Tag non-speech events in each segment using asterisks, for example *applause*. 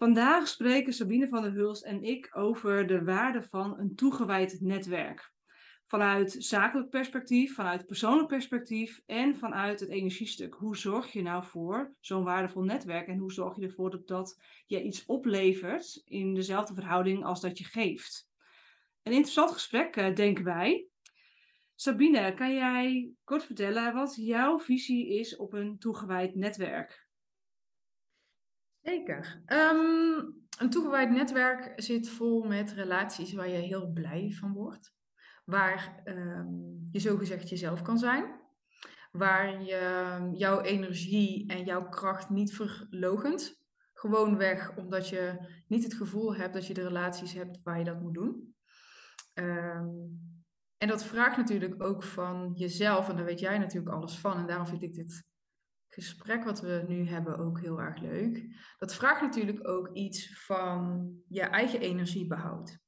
Vandaag spreken Sabine van der Hulst en ik over de waarde van een toegewijd netwerk. Vanuit zakelijk perspectief, vanuit persoonlijk perspectief en vanuit het energiestuk. Hoe zorg je nou voor zo'n waardevol netwerk en hoe zorg je ervoor dat, dat je iets oplevert in dezelfde verhouding als dat je geeft? Een interessant gesprek, eh, denken wij. Sabine, kan jij kort vertellen wat jouw visie is op een toegewijd netwerk? Zeker. Ehm, een toegewijd netwerk zit vol met relaties waar je heel blij van wordt. Waar um, je zogezegd jezelf kan zijn. Waar je ehm, jouw energie en jouw kracht niet verlogent. Gewoonweg omdat je niet het gevoel hebt dat je de relaties hebt waar je dat moet doen. en dat vraagt natuurlijk ook van jezelf, en daar weet jij natuurlijk alles van. En daarom vind ik dit gesprek wat we nu hebben ook heel erg leuk. Dat vraagt natuurlijk ook iets van je eigen energiebehoud.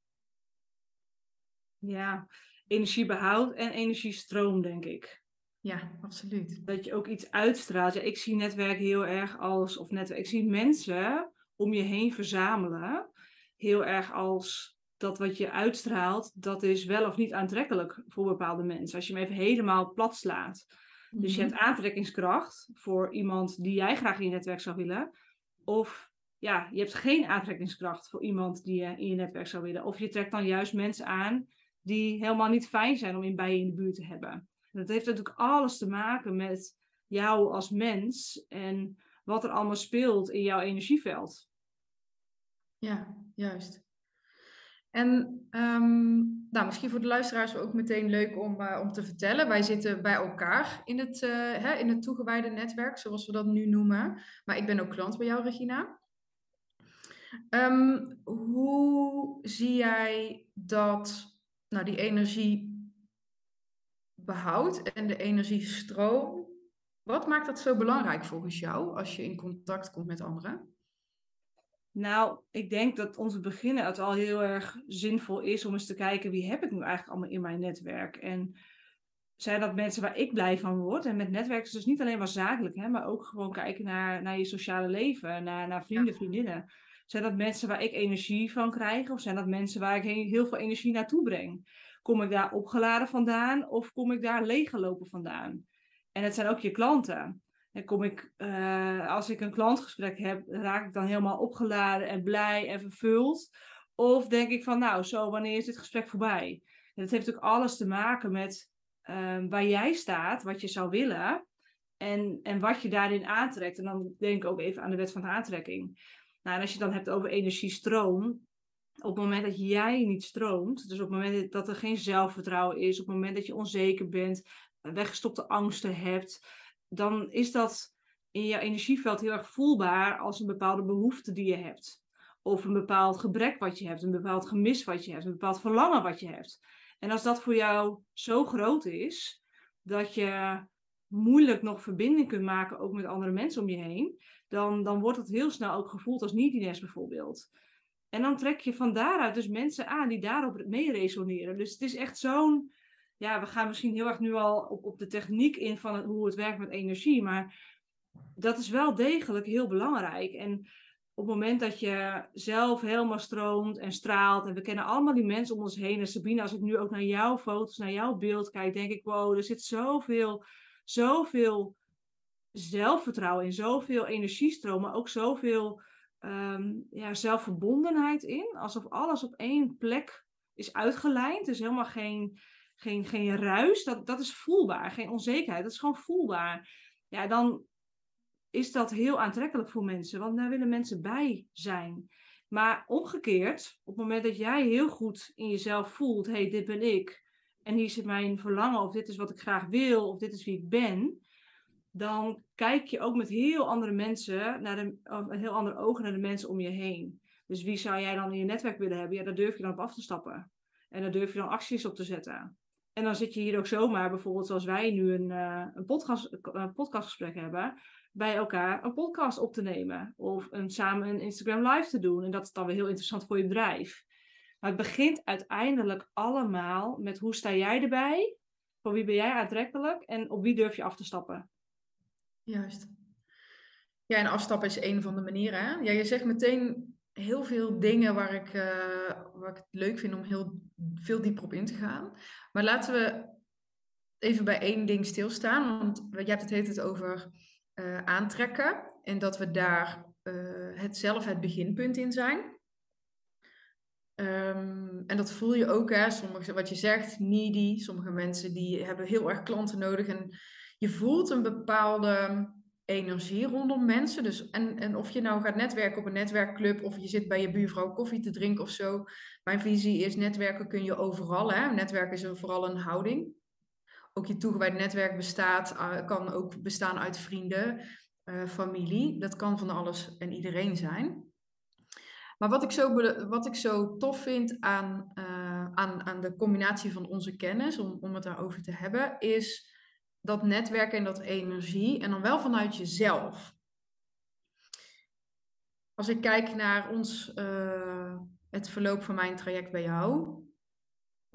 Ja, energiebehoud en energiestroom, denk ik. Ja, absoluut. Dat je ook iets uitstraalt. Ja, ik zie netwerk heel erg als, of netwerk, ik zie mensen om je heen verzamelen, heel erg als dat wat je uitstraalt, dat is wel of niet aantrekkelijk voor bepaalde mensen. Als je hem even helemaal plat slaat dus je mhm. hebt aantrekkingskracht voor iemand die jij graag in je netwerk zou willen. Of ja, je hebt geen aantrekkingskracht voor iemand die je in je netwerk zou willen. Of je trekt dan juist mensen aan die helemaal niet fijn zijn om in, bij je in de buurt te hebben. En dat heeft natuurlijk alles te maken met jou als mens en wat er allemaal speelt in jouw energieveld. Ja, juist. En um, nou, misschien voor de luisteraars ook meteen leuk om, uh, om te vertellen. Wij zitten bij elkaar in het, uh, hè, in het toegewijde netwerk, zoals we dat nu noemen. Maar ik ben ook klant bij jou, Regina. Um, hoe zie jij dat nou, die energie behoudt en de energiestroom? Wat maakt dat zo belangrijk volgens jou als je in contact komt met anderen? Nou, ik denk dat om te beginnen het al heel erg zinvol is om eens te kijken wie heb ik nu eigenlijk allemaal in mijn netwerk. En zijn dat mensen waar ik blij van word? En met netwerk is dus niet alleen maar zakelijk, hè, maar ook gewoon kijken naar, naar je sociale leven, naar, naar vrienden, vriendinnen. Zijn dat mensen waar ik energie van krijg? Of zijn dat mensen waar ik heel veel energie naartoe breng? Kom ik daar opgeladen vandaan of kom ik daar leeggelopen vandaan? En het zijn ook je klanten. En kom ik, uh, als ik een klantgesprek heb, raak ik dan helemaal opgeladen en blij en vervuld? Of denk ik van, nou, zo, wanneer is dit gesprek voorbij? En dat heeft ook alles te maken met uh, waar jij staat, wat je zou willen en, en wat je daarin aantrekt. En dan denk ik ook even aan de wet van aantrekking. Nou, en als je het dan hebt over energiestroom, op het moment dat jij niet stroomt, dus op het moment dat er geen zelfvertrouwen is, op het moment dat je onzeker bent, weggestopte angsten hebt, dan is dat in jouw energieveld heel erg voelbaar als een bepaalde behoefte die je hebt. Of een bepaald gebrek wat je hebt, een bepaald gemis wat je hebt, een bepaald verlangen wat je hebt. En als dat voor jou zo groot is, dat je moeilijk nog verbinding kunt maken, ook met andere mensen om je heen, dan, dan wordt het heel snel ook gevoeld als niet bijvoorbeeld. En dan trek je van daaruit dus mensen aan die daarop mee resoneren. Dus het is echt zo'n ja, we gaan misschien heel erg nu al op, op de techniek in van hoe het werkt met energie. Maar dat is wel degelijk heel belangrijk. En op het moment dat je zelf helemaal stroomt en straalt. En we kennen allemaal die mensen om ons heen. En Sabine, als ik nu ook naar jouw foto's, naar jouw beeld kijk, denk ik, wow, er zit zoveel, zoveel zelfvertrouwen in, zoveel energiestroom, maar ook zoveel um, ja, zelfverbondenheid in. Alsof alles op één plek is uitgelijnd. Dus helemaal geen geen, geen ruis. Dat, dat is voelbaar. Geen onzekerheid. Dat is gewoon voelbaar. Ja, dan is dat heel aantrekkelijk voor mensen. Want daar willen mensen bij zijn. Maar omgekeerd, op het moment dat jij heel goed in jezelf voelt: hé, hey, dit ben ik. En hier zit mijn verlangen, of dit is wat ik graag wil, of dit is wie ik ben. Dan kijk je ook met heel andere mensen, naar de, een heel andere ogen naar de mensen om je heen. Dus wie zou jij dan in je netwerk willen hebben? Ja, daar durf je dan op af te stappen. En daar durf je dan acties op te zetten. En dan zit je hier ook zomaar, bijvoorbeeld zoals wij nu een, uh, een, podcast, een podcastgesprek hebben, bij elkaar een podcast op te nemen. Of een, samen een Instagram live te doen. En dat is dan weer heel interessant voor je bedrijf. Maar het begint uiteindelijk allemaal met hoe sta jij erbij? Voor wie ben jij aantrekkelijk? En op wie durf je af te stappen? Juist. Ja, en afstappen is een van de manieren. Hè? Ja, je zegt meteen heel veel dingen waar ik, uh, waar ik het leuk vind om heel veel dieper op in te gaan. Maar laten we even bij één ding stilstaan. Want je hebt het het over uh, aantrekken. En dat we daar uh, het zelf het beginpunt in zijn. Um, en dat voel je ook, hè? Sommige, wat je zegt, needy. Sommige mensen die hebben heel erg klanten nodig. En je voelt een bepaalde energie rondom mensen. Dus, en, en of je nou gaat netwerken op een netwerkclub of je zit bij je buurvrouw koffie te drinken of zo. Mijn visie is netwerken kun je overal. Hè? Netwerken is vooral een houding. Ook je toegewijd netwerk bestaat, uh, kan ook bestaan uit vrienden, uh, familie. Dat kan van alles en iedereen zijn. Maar wat ik zo, wat ik zo tof vind aan, uh, aan, aan de combinatie van onze kennis, om, om het daarover te hebben, is dat netwerken en dat energie en dan wel vanuit jezelf. Als ik kijk naar ons, uh, het verloop van mijn traject bij jou,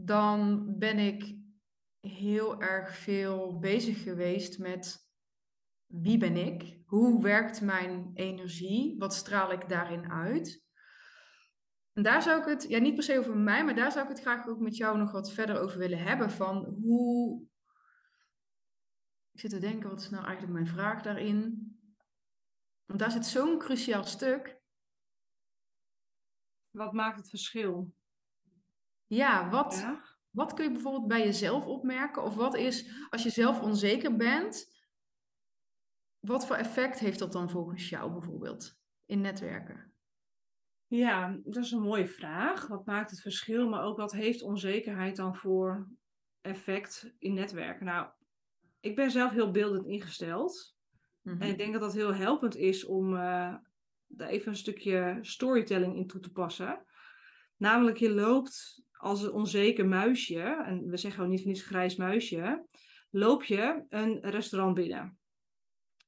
dan ben ik heel erg veel bezig geweest met wie ben ik? Hoe werkt mijn energie? Wat straal ik daarin uit? En daar zou ik het, ja niet per se over mij, maar daar zou ik het graag ook met jou nog wat verder over willen hebben. Van hoe, ik zit te denken, wat is nou eigenlijk mijn vraag daarin? Want daar zit zo'n cruciaal stuk. Wat maakt het verschil? Ja, wat, wat kun je bijvoorbeeld bij jezelf opmerken? Of wat is, als je zelf onzeker bent, wat voor effect heeft dat dan volgens jou bijvoorbeeld in netwerken? Ja, dat is een mooie vraag. Wat maakt het verschil? Maar ook wat heeft onzekerheid dan voor effect in netwerken? Nou, ik ben zelf heel beeldend ingesteld. En ik mhm. denk dat dat heel helpend is om uh, daar even een stukje storytelling in toe te passen. Namelijk, je loopt als een onzeker muisje, en we zeggen ook niet van iets grijs muisje, loop je een restaurant binnen.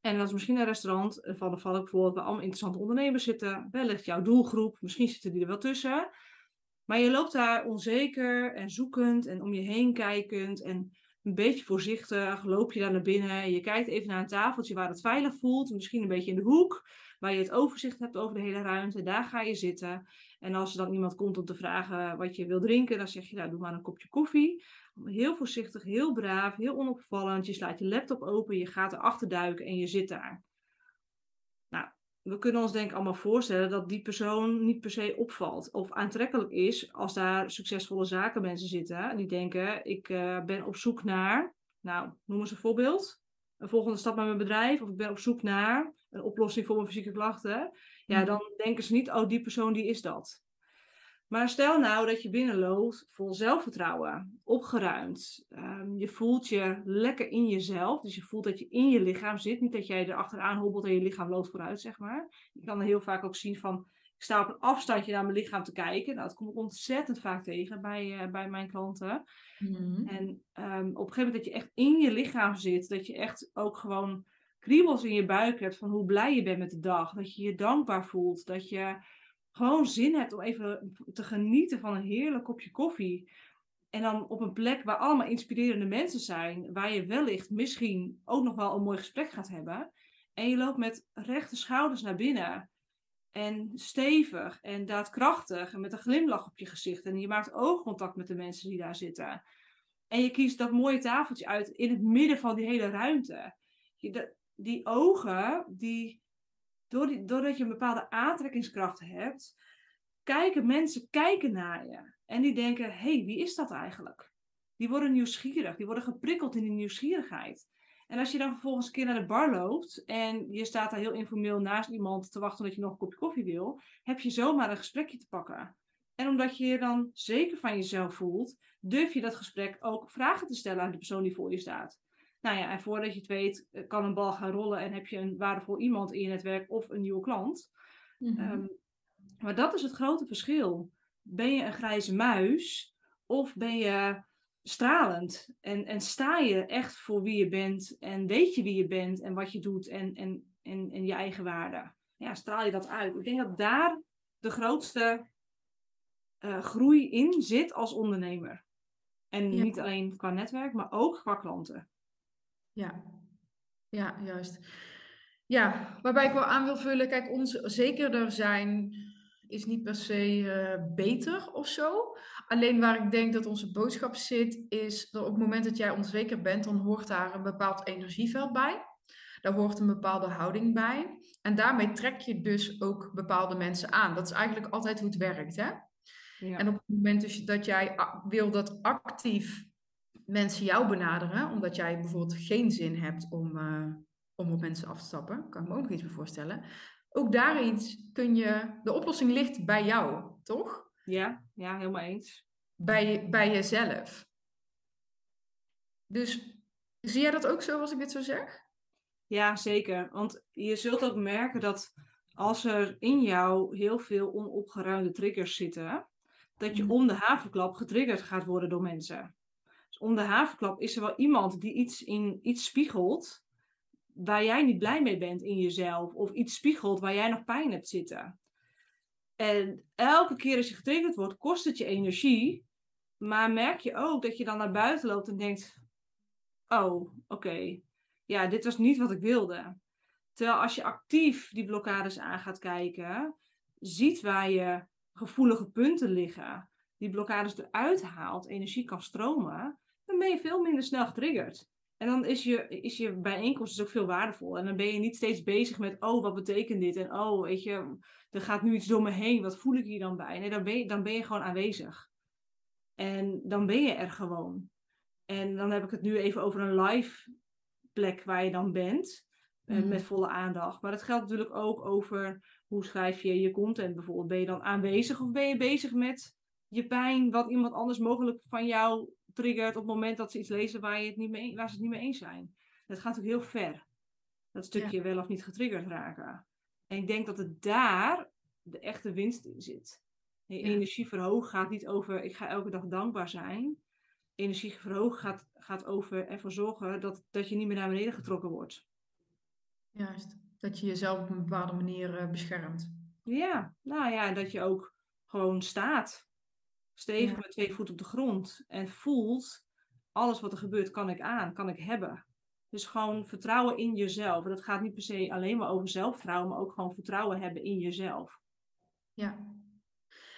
En dat is misschien een restaurant van de val ik bijvoorbeeld waar allemaal interessante ondernemers zitten. Wellicht jouw doelgroep, misschien zitten die er wel tussen. Maar je loopt daar onzeker en zoekend en om je heen kijkend en een beetje voorzichtig loop je daar naar binnen. Je kijkt even naar een tafeltje waar het veilig voelt. Misschien een beetje in de hoek, waar je het overzicht hebt over de hele ruimte. Daar ga je zitten. En als er dan iemand komt om te vragen wat je wil drinken, dan zeg je, nou, doe maar een kopje koffie. Heel voorzichtig, heel braaf, heel onopvallend. Je slaat je laptop open, je gaat erachter duiken en je zit daar. We kunnen ons denk ik allemaal voorstellen dat die persoon niet per se opvalt of aantrekkelijk is als daar succesvolle zakenmensen zitten. En die denken, ik uh, ben op zoek naar, nou, noem eens een voorbeeld. Een volgende stap met mijn bedrijf of ik ben op zoek naar een oplossing voor mijn fysieke klachten. Ja, hmm. dan denken ze niet, oh, die persoon die is dat. Maar stel nou dat je binnenloopt vol zelfvertrouwen, opgeruimd. Um, je voelt je lekker in jezelf. Dus je voelt dat je in je lichaam zit. Niet dat jij er achteraan hobbelt en je lichaam loopt vooruit, zeg maar. Je kan er heel vaak ook zien van, ik sta op een afstandje naar mijn lichaam te kijken. Nou, dat kom ik ontzettend vaak tegen bij, uh, bij mijn klanten. Mm. En um, op een gegeven moment dat je echt in je lichaam zit. Dat je echt ook gewoon kriebels in je buik hebt van hoe blij je bent met de dag. Dat je je dankbaar voelt. Dat je gewoon zin hebt om even te genieten van een heerlijk kopje koffie. En dan op een plek waar allemaal inspirerende mensen zijn, waar je wellicht misschien ook nog wel een mooi gesprek gaat hebben. En je loopt met rechte schouders naar binnen. En stevig en daadkrachtig en met een glimlach op je gezicht. En je maakt oogcontact met de mensen die daar zitten. En je kiest dat mooie tafeltje uit in het midden van die hele ruimte. Die ogen, die doordat je een bepaalde aantrekkingskracht hebt, kijken mensen kijken naar je. En die denken, hé, hey, wie is dat eigenlijk? Die worden nieuwsgierig, die worden geprikkeld in die nieuwsgierigheid. En als je dan vervolgens een keer naar de bar loopt en je staat daar heel informeel naast iemand te wachten dat je nog een kopje koffie wil, heb je zomaar een gesprekje te pakken. En omdat je je dan zeker van jezelf voelt, durf je dat gesprek ook vragen te stellen aan de persoon die voor je staat. Nou ja, en voordat je het weet, eh, kan een bal gaan rollen en heb je een waardevol iemand in je netwerk of een nieuwe klant. Mhm. Ehm, maar dat is het grote verschil. Ben je een grijze muis of ben je stralend? En, en sta je echt voor wie je bent en weet je wie je bent en wat je doet en, en, en, en je eigen waarde? Ja, straal je dat uit? Ik denk dat daar de grootste uh, groei in zit als ondernemer. En niet alleen qua netwerk, maar ook qua klanten. Ja, ja, juist. Ja, waarbij ik wel aan wil vullen, kijk, ons zekerder zijn is niet per se eh, beter of zo. Alleen waar ik denk dat onze boodschap zit, is dat op het moment dat jij onzeker bent, dan hoort daar een bepaald energieveld bij. Daar hoort een bepaalde houding bij. En daarmee trek je dus ook bepaalde mensen aan. Dat is eigenlijk altijd hoe het werkt. Hè? Ja. En op het moment dus dat jij wil dat actief mensen jou benaderen, omdat jij bijvoorbeeld geen zin hebt om, uh, om op mensen af te stappen, kan ik me ook nog iets voorstellen. Ook daarin kun je, de oplossing ligt bij jou, toch? Ja, ja, helemaal eens. Bij, bij jezelf. Dus zie jij dat ook zo als ik dit zo zeg? Ja, zeker. Want je zult ook merken dat als er in jou heel veel onopgeruimde triggers zitten, dat je mhm. om de havenklap getriggerd gaat worden door mensen. Om de havenklap is er wel iemand die iets, in, iets spiegelt waar jij niet blij mee bent in jezelf. Of iets spiegelt waar jij nog pijn hebt zitten. En elke keer als je getriggerd wordt, kost het je energie. Maar merk je ook dat je dan naar buiten loopt en denkt: Oh, oké. Ja, dit was niet wat ik wilde. Terwijl als je actief die blokkades aan gaat kijken, ziet waar je gevoelige punten liggen, die blokkades eruit haalt, energie kan stromen, ben je veel minder snel getriggerd. En dan is je, is je bijeenkomst dus ook veel waardevol. En dan ben je niet steeds bezig met, oh, wat betekent dit? En oh, weet je, er gaat nu iets door me heen. Wat voel ik hier dan bij? Nee, dan ben je, dan ben je gewoon aanwezig. En dan ben je er gewoon. En dan heb ik het nu even over een live plek waar je dan bent. Eh, mhm. Met volle aandacht. Maar dat geldt natuurlijk ook over hoe schrijf je je content bijvoorbeeld. Ben je dan aanwezig of ben je bezig met je pijn, wat iemand anders mogelijk van jou triggert op het moment dat ze iets lezen waar, je het niet mee, waar ze het niet mee eens zijn. Dat gaat ook heel ver. Dat stukje wel of niet getriggerd raken. En ik denk dat het daar de echte winst in zit. Ja. Energie verhogen gaat niet over ik ga elke dag dankbaar zijn. Energie verhogen gaat, gaat over ervoor zorgen dat, dat je niet meer naar beneden getrokken wordt. Juist, dat je jezelf op een bepaalde manier uh, beschermt. Ja, nou ja, dat je ook gewoon staat stevig met twee voeten op de grond en voelt, alles wat er gebeurt kan ik aan, kan ik hebben. Dus gewoon vertrouwen in jezelf. En dat gaat niet per se alleen maar over zelfvertrouwen, maar ook gewoon vertrouwen hebben in jezelf. Ja.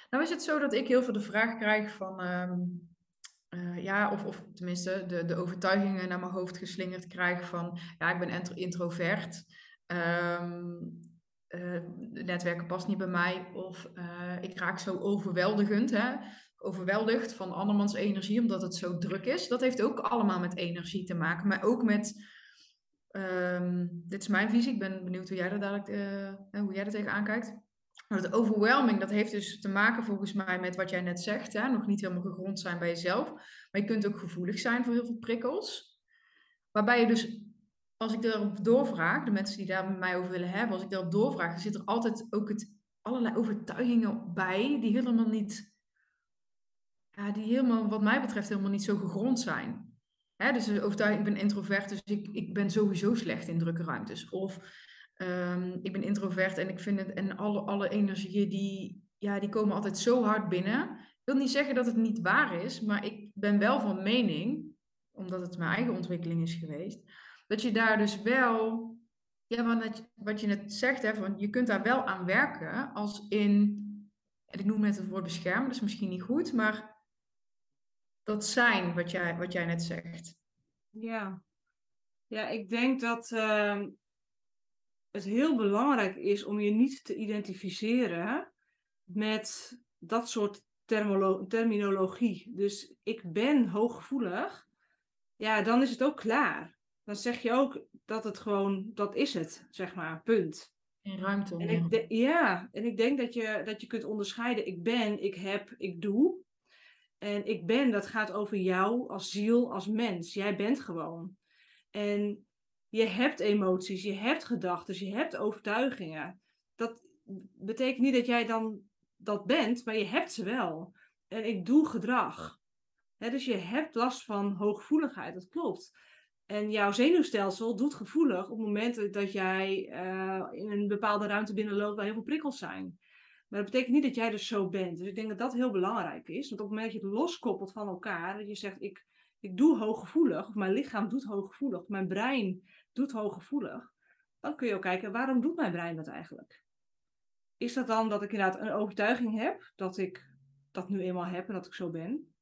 Nou is het zo dat ik heel veel de vraag krijg van, ehm, eh, ja, of, of tenminste de, de overtuigingen naar mijn hoofd geslingerd krijg van, ja, ik ben introvert. Um, netwerken past niet bij mij. Of uh, ik raak zo overweldigend. Hè? Overweldigd van andermans energie, omdat het zo druk is. Dat heeft ook allemaal met energie te maken, maar ook met. Um, dit is mijn visie, ik ben benieuwd hoe jij er dadelijk, uh, hoe jij er tegenaan kijkt. Maar het overwhelming, dat heeft dus te maken volgens mij met wat jij net zegt. Hè? Nog niet helemaal gegrond zijn bij jezelf. Maar je kunt ook gevoelig zijn voor heel veel prikkels. Waarbij je dus, als ik erop doorvraag, de mensen die daar met mij over willen hebben, als ik daarop doorvraag, zit er altijd ook het, allerlei overtuigingen bij die helemaal niet die helemaal, wat mij betreft, helemaal niet zo gegrond zijn. Hè, dus overtuiging, ik ben introvert, dus ik, ik ben sowieso slecht in drukke ruimtes. Of um, ik ben introvert en ik vind het, en alle, alle energieën die, ja, die komen altijd zo hard binnen. Ik wil niet zeggen dat het niet waar is, maar ik ben wel van mening, omdat het mijn eigen ontwikkeling is geweest, dat je daar dus wel, ja, wat, wat je net zegt, hè, van, je kunt daar wel aan werken als in, en ik noem net het woord beschermen, dat is misschien niet goed, maar dat zijn wat jij, wat jij net zegt? Ja, ja ik denk dat uh, het heel belangrijk is om je niet te identificeren met dat soort terminologie. Dus ik ben hooggevoelig, ja, dan is het ook klaar. Dan zeg je ook dat het gewoon, dat is het, zeg maar, punt. In ruimte. En ik ja, en ik denk dat je, dat je kunt onderscheiden, ik ben, ik heb, ik doe. En ik ben, dat gaat over jou als ziel, als mens. Jij bent gewoon. En je hebt emoties, je hebt gedachten, je hebt overtuigingen. Dat betekent niet dat jij dan dat bent, maar je hebt ze wel. En ik doe gedrag. dus je hebt last van hooggevoeligheid, dat klopt. En jouw zenuwstelsel doet gevoelig op momenten dat jij uh, in een bepaalde ruimte binnenloopt waar heel veel prikkels zijn. Maar dat betekent niet dat jij dus zo bent. Dus ik denk dat dat heel belangrijk is. Want op het moment dat je het loskoppelt van elkaar, dat je zegt, ik, ik doe hooggevoelig, of mijn lichaam doet hooggevoelig, mijn brein doet hooggevoelig, dan kun je ook kijken, waarom doet mijn brein dat eigenlijk? is dat dan dat ik inderdaad een overtuiging heb dat ik dat nu eenmaal heb en dat ik zo ben?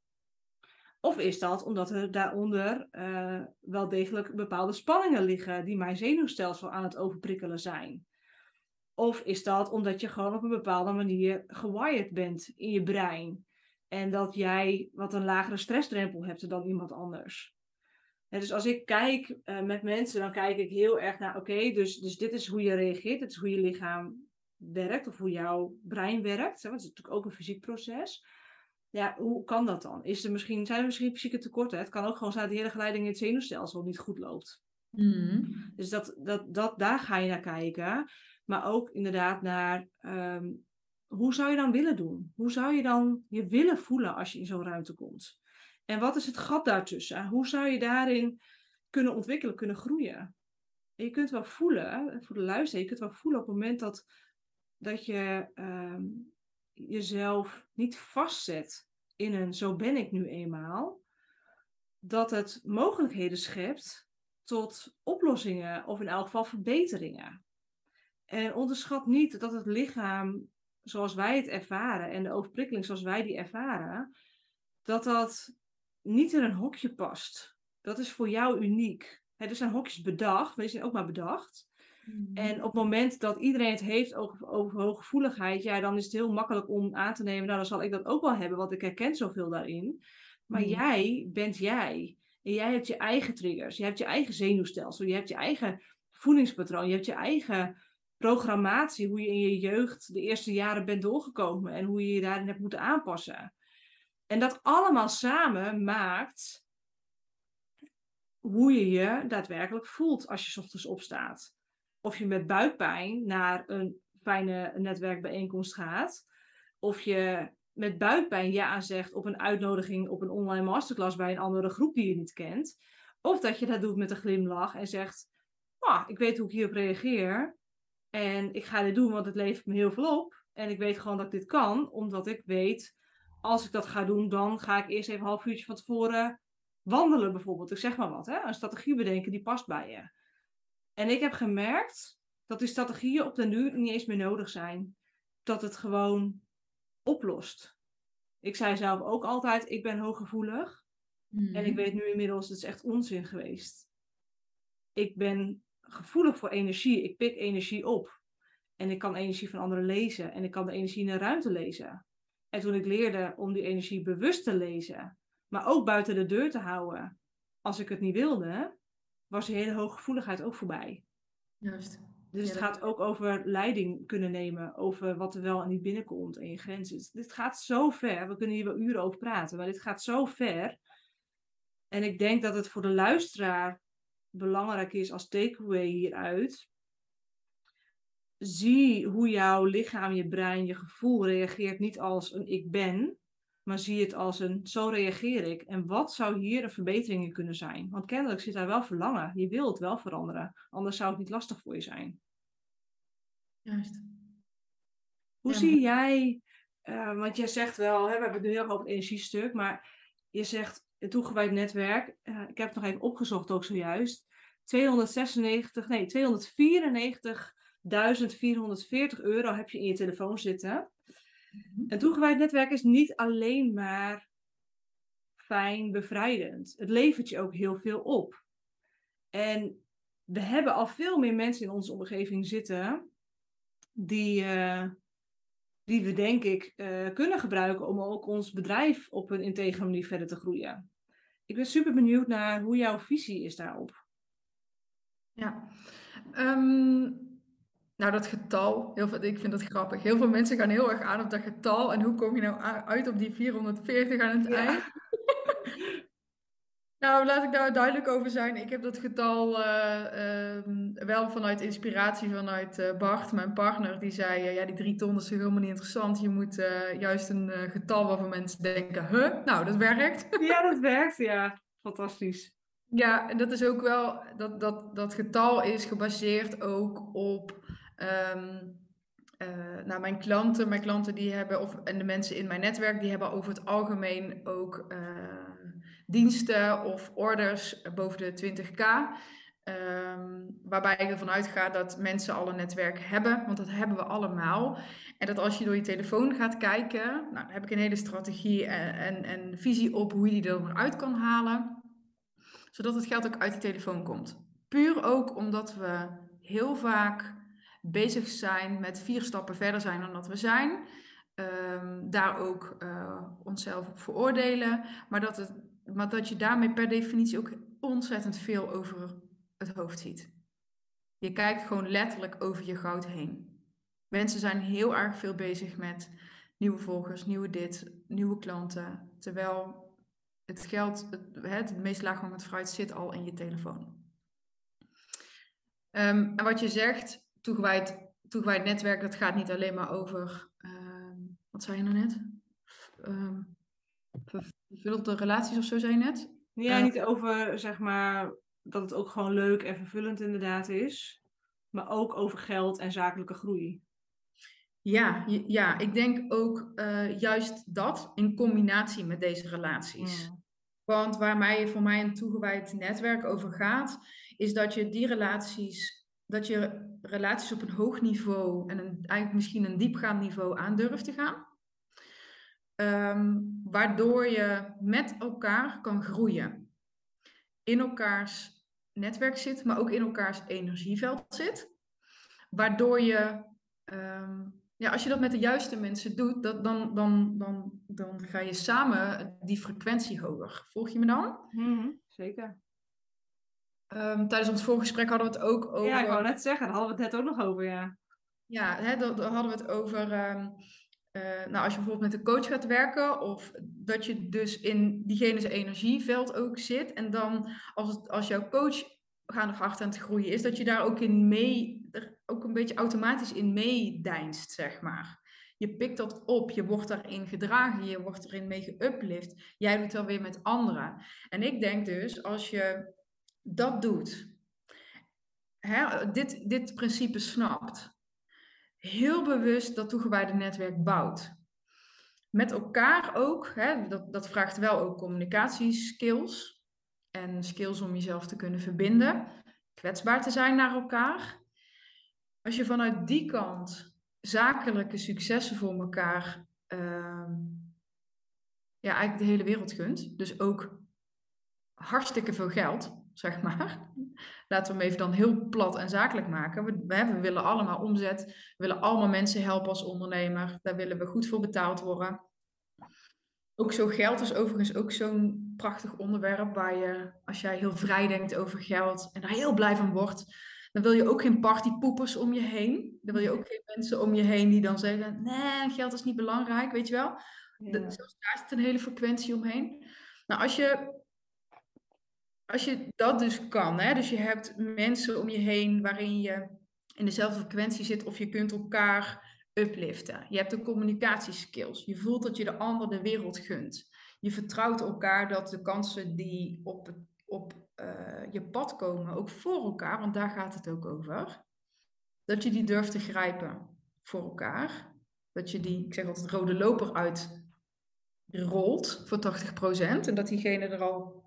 Of is dat omdat er daaronder uh, wel degelijk bepaalde spanningen liggen die mijn zenuwstelsel aan het overprikkelen zijn? Of is dat omdat je gewoon op een bepaalde manier gewired bent in je brein en dat jij wat een lagere stressdrempel hebt dan iemand anders? dus als ik kijk uh, met mensen, dan kijk ik heel erg naar, oké, dus, dus dit is hoe je reageert, dit is hoe je lichaam werkt of hoe jouw brein werkt. Hè, want het is natuurlijk ook een fysiek proces. Ja, hoe kan dat dan? Is er misschien, zijn er misschien fysieke tekorten? Het kan ook gewoon zijn dat de hele geleiding in het zenuwstelsel niet goed loopt. Mm. Dus dat, dat, dat, daar ga je naar kijken. Maar ook inderdaad naar ehm, hoe zou je dan willen doen? Hoe zou je dan je willen voelen als je in zo'n ruimte komt? En wat is het gat daartussen? Hoe zou je daarin kunnen ontwikkelen, kunnen groeien? En je kunt wel voelen, voor de luisteraar, je kunt wel voelen op het moment dat, dat je ehm, jezelf niet vastzet in een zo ben ik nu eenmaal, dat het mogelijkheden schept tot oplossingen of in elk geval verbeteringen. En onderschat niet dat het lichaam zoals wij het ervaren en de overprikkeling zoals wij die ervaren, dat dat niet in een hokje past. Dat is voor jou uniek. er zijn hokjes bedacht, maar die zijn ook maar bedacht. Mm-hmm. En op het moment dat iedereen het heeft over, over hooggevoeligheid, ja, dan is het heel makkelijk om aan te nemen, nou dan zal ik dat ook wel hebben, want ik herken zoveel daarin. Maar mm-hmm. jij bent jij. En jij hebt je eigen triggers, je hebt je eigen zenuwstelsel, je hebt je eigen voedingspatroon, je hebt je eigen programmatie, hoe je in je jeugd de eerste jaren bent doorgekomen en hoe je je daarin hebt moeten aanpassen. En dat allemaal samen maakt hoe je je daadwerkelijk voelt als je ochtends opstaat. Of je met buikpijn naar een fijne netwerkbijeenkomst gaat. Of je met buikpijn ja zegt op een uitnodiging op een online masterclass bij een andere groep die je niet kent. Of dat je dat doet met een glimlach en zegt: oh, Ik weet hoe ik hierop reageer. En ik ga dit doen, want het levert me heel veel op. En ik weet gewoon dat ik dit kan, omdat ik weet als ik dat ga doen, dan ga ik eerst even een half uurtje van tevoren wandelen bijvoorbeeld. Ik zeg maar wat, hè? een strategie bedenken die past bij je. En ik heb gemerkt dat die strategieën op de nu niet eens meer nodig zijn. Dat het gewoon oplost. Ik zei zelf ook altijd, ik ben hooggevoelig. En ik mhm. weet nu inmiddels, het is echt onzin geweest. Ik ben gevoelig voor energie. Ik pik energie op. En ik kan energie van anderen lezen. En ik kan de energie in de ruimte lezen. En toen ik leerde om die energie bewust te lezen, maar ook buiten de deur te houden als ik het niet wilde, was die hele hooggevoeligheid ook voorbij. Juist. Dus het gaat ook over leiding kunnen nemen, over wat er wel en niet binnenkomt en je grenzen. dit gaat zo ver, we kunnen hier wel uren over praten, maar dit gaat zo ver. En ik denk dat het voor de luisteraar belangrijk is als takeaway hieruit, zie hoe jouw lichaam, je brein, je gevoel reageert niet als een ik ben, maar zie het als een zo reageer ik. En wat zou hier een verbetering in kunnen zijn? Want kennelijk zit daar wel verlangen. Je wilt het wel veranderen, anders zou het niet lastig voor je zijn. Juist. Hoe zie jij, uh, want jij zegt wel, hè, we hebben het nu heel erg over het energiestuk, maar je zegt het toegewijd netwerk, uh, ik heb het nog even opgezocht ook zojuist, 296, nee, 294 1440 euro heb je in je telefoon zitten. Mhm. Een toegewijd netwerk is niet alleen maar fijn, bevrijdend. Het levert je ook heel veel op. En we hebben al veel meer mensen in onze omgeving zitten die, uh, die we denk ik uh, kunnen gebruiken om ook ons bedrijf op een integere manier verder te groeien. Ik ben super benieuwd naar hoe jouw visie is daarop. Ja, um, nou, dat getal, heel veel, ik vind dat grappig. Heel veel mensen gaan heel erg aan op dat getal. En hoe kom je nou uit op die 440 aan het eind? *laughs* nou, laat ik daar duidelijk over zijn. Ik heb dat getal uh, um, wel vanuit inspiratie vanuit uh, Bart, mijn partner. Die zei, uh, ja, die drie ton is helemaal niet interessant. Je moet juist een getal waarvan mensen denken, huh? Nou, dat werkt. *laughs* ja, dat werkt, ja. Fantastisch. Ja, en dat is ook wel, dat, dat, dat getal is gebaseerd ook op Um, nou, mijn klanten, mijn klanten die hebben, of, en de mensen in mijn netwerk, die hebben over het algemeen ook uh, diensten of orders boven de 20k. Ehm, waarbij ik ervan uitga dat mensen al een netwerk hebben, want dat hebben we allemaal. En dat als je door je telefoon gaat kijken, nou, dan heb ik een hele strategie en, en, en visie op hoe je die eruit kan halen, zodat het geld ook uit die telefoon komt. Puur ook omdat we heel vaak bezig zijn met vier stappen verder zijn dan dat we zijn. Ehm, daar ook uh, onszelf op veroordelen, maar dat, het, maar dat je daarmee per definitie ook ontzettend veel over het hoofd ziet. Je kijkt gewoon letterlijk over je goud heen. Mensen zijn heel erg veel bezig met nieuwe volgers, nieuwe dit, nieuwe klanten. Terwijl het geld, het, het meest laaghangend fruit zit al in je telefoon. Um, en wat je zegt, toegewijd, toegewijd netwerk, dat gaat niet alleen maar over, um, wat zei je nou net? Um, vervullende relaties of zo zei je net? Ja, uh, niet over, zeg maar, dat het ook gewoon leuk en vervullend inderdaad is. Maar ook over geld en zakelijke groei. Ja, ja ik denk ook uh, juist dat in combinatie met deze relaties. Want waar mij, voor mij een toegewijd netwerk over gaat, is dat je die relaties, dat je relaties op een hoog niveau en een, eigenlijk misschien een diepgaand niveau aan durft te gaan. Um, waardoor je met elkaar kan groeien in elkaars netwerk zit, maar ook in elkaars energieveld zit. Waardoor je, um, ja, als je dat met de juiste mensen doet, dat, dan, dan, dan, dan ga je samen die frequentie hoger. Volg je me dan? Mm zeker. Um, tijdens ons voorgesprek hadden we het ook over. Ja, ik wou net zeggen, daar hadden we het net ook nog over, ja. Ja, hè, daar hadden we het over. Um, uh, nou, als je bijvoorbeeld met een coach gaat werken, of dat je dus in diegene's energieveld ook zit. En dan als, het, als jouw coach gaan hard aan het groeien is, dat je daar ook in mee, er ook een beetje automatisch in meedeinst, zeg maar. Je pikt dat op, je wordt daarin gedragen, je wordt erin mee geuplift. Jij doet dat weer met anderen. En ik denk dus, als je dat doet, hè, dit, dit principe snapt, heel bewust dat toegewijde netwerk bouwt. Met elkaar ook, hè, dat, dat vraagt wel ook communicatieskills en skills om jezelf te kunnen verbinden, kwetsbaar te zijn naar elkaar. Als je vanuit die kant zakelijke successen voor elkaar, uh, ja, eigenlijk de hele wereld gunt, dus ook hartstikke veel geld, zeg maar. Laten we hem even dan heel plat en zakelijk maken. We, we, willen allemaal omzet, we willen allemaal mensen helpen als ondernemer. Daar willen we goed voor betaald worden. Ook zo geld is overigens ook zo'n prachtig onderwerp waar je, als jij heel vrij denkt over geld en daar heel blij van wordt, dan wil je ook geen partypoepers om je heen. Dan wil je ook geen mensen om je heen die dan zeggen, nee, geld is niet belangrijk, weet je wel. Ja. De, daar zit een hele frequentie omheen. Nou, als je als je dat dus kan, hè, dus je hebt mensen om je heen waarin je in dezelfde frequentie zit of je kunt elkaar upliften. Je hebt de communicatieskills. Je voelt dat je de ander de wereld gunt. Je vertrouwt elkaar dat de kansen die op, op uh, je pad komen, ook voor elkaar, want daar gaat het ook over, dat je die durft te grijpen voor elkaar. Dat je die, ik zeg altijd, rode loper uit rolt voor 80%. En dat diegene er al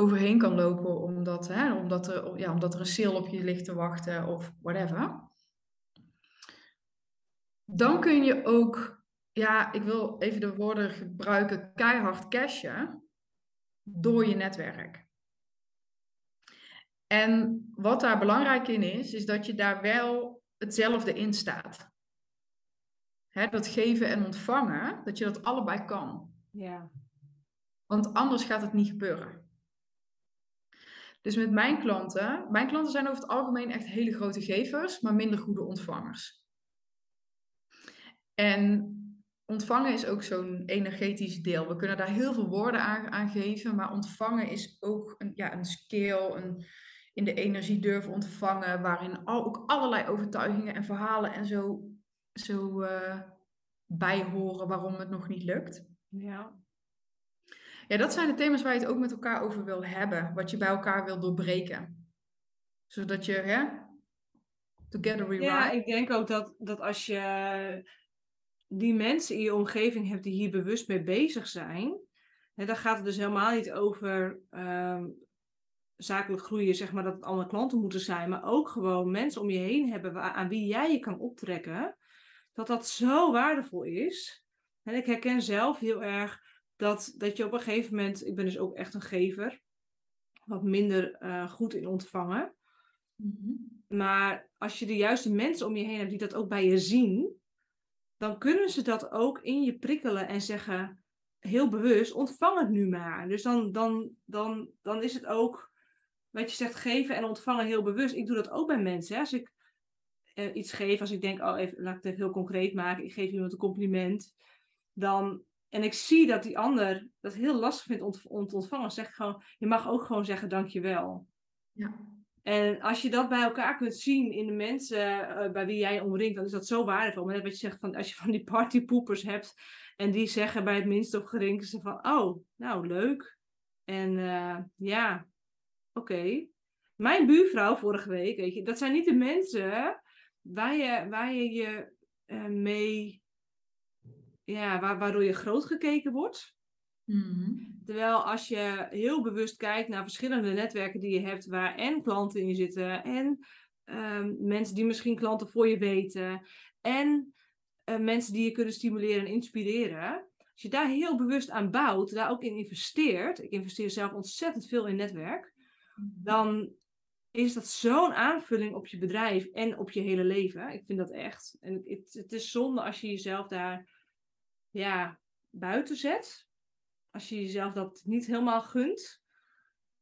overheen kan lopen omdat, hè, omdat, er, ja, omdat er een sale op je ligt te wachten of whatever. Dan kun je ook, ja, ik wil even de woorden gebruiken, keihard cashen door je netwerk. En wat daar belangrijk in is, is dat je daar wel hetzelfde in staat. Hè, dat geven en ontvangen, dat je dat allebei kan. Ja. Want anders gaat het niet gebeuren. Dus met mijn klanten, mijn klanten zijn over het algemeen echt hele grote gevers, maar minder goede ontvangers. En ontvangen is ook zo'n energetisch deel. We kunnen daar heel veel woorden aan, geven, maar ontvangen is ook een, ja, een skill, een in de energie durven ontvangen, waarin al, ook allerlei overtuigingen en verhalen en zo, zo uh, bij horen waarom het nog niet lukt. Ja. Ja, dat zijn de thema's waar je het ook met elkaar over wil hebben. Wat je bij elkaar wil doorbreken. Zodat je, hè, together we Ja, ik denk ook dat, dat als je die mensen in je omgeving hebt die hier bewust mee bezig zijn, hè, dan gaat het dus helemaal niet over um, zakelijk groeien, zeg maar, dat het allemaal klanten moeten zijn, maar ook gewoon mensen om je heen hebben aan wie jij je kan optrekken, dat dat zo waardevol is. En ik herken zelf heel erg dat, dat je op een gegeven moment, ik ben dus ook echt een gever, wat minder uh, goed in ontvangen. Mhm. Maar als je de juiste mensen om je heen hebt die dat ook bij je zien, dan kunnen ze dat ook in je prikkelen en zeggen, heel bewust, ontvang het nu maar. Dus dan, dan, dan, dan is het ook, wat je zegt, geven en ontvangen heel bewust. Ik doe dat ook bij mensen. Hè? Als ik uh, iets geef, als ik denk, oh, even, laat ik het even heel concreet maken, ik geef iemand een compliment, dan, en ik zie dat die ander dat heel lastig vindt om te ontvangen, zeg gewoon, je mag ook gewoon zeggen dankjewel. Ja. En als je dat bij elkaar kunt zien in de mensen uh, bij wie jij omringt, dan is dat zo waardevol. Maar net wat je zegt, van, als je van die partypoepers hebt en die zeggen bij het minste of geringste van, oh, nou leuk. En uh, ja, oké. Mijn buurvrouw vorige week, weet je, dat zijn niet de mensen waar je waar je, je uh, mee, ja, waar, waardoor je groot gekeken wordt. Mhm. Terwijl als je heel bewust kijkt naar verschillende netwerken die je hebt, waar en klanten in zitten, en um, mensen die misschien klanten voor je weten, en uh, mensen die je kunnen stimuleren en inspireren. Als je daar heel bewust aan bouwt, daar ook in investeert, ik investeer zelf ontzettend veel in netwerk, mhm. dan is dat zo'n aanvulling op je bedrijf en op je hele leven. Ik vind dat echt. En het, het is zonde als je jezelf daar ja, buiten zet. Als je jezelf dat niet helemaal gunt.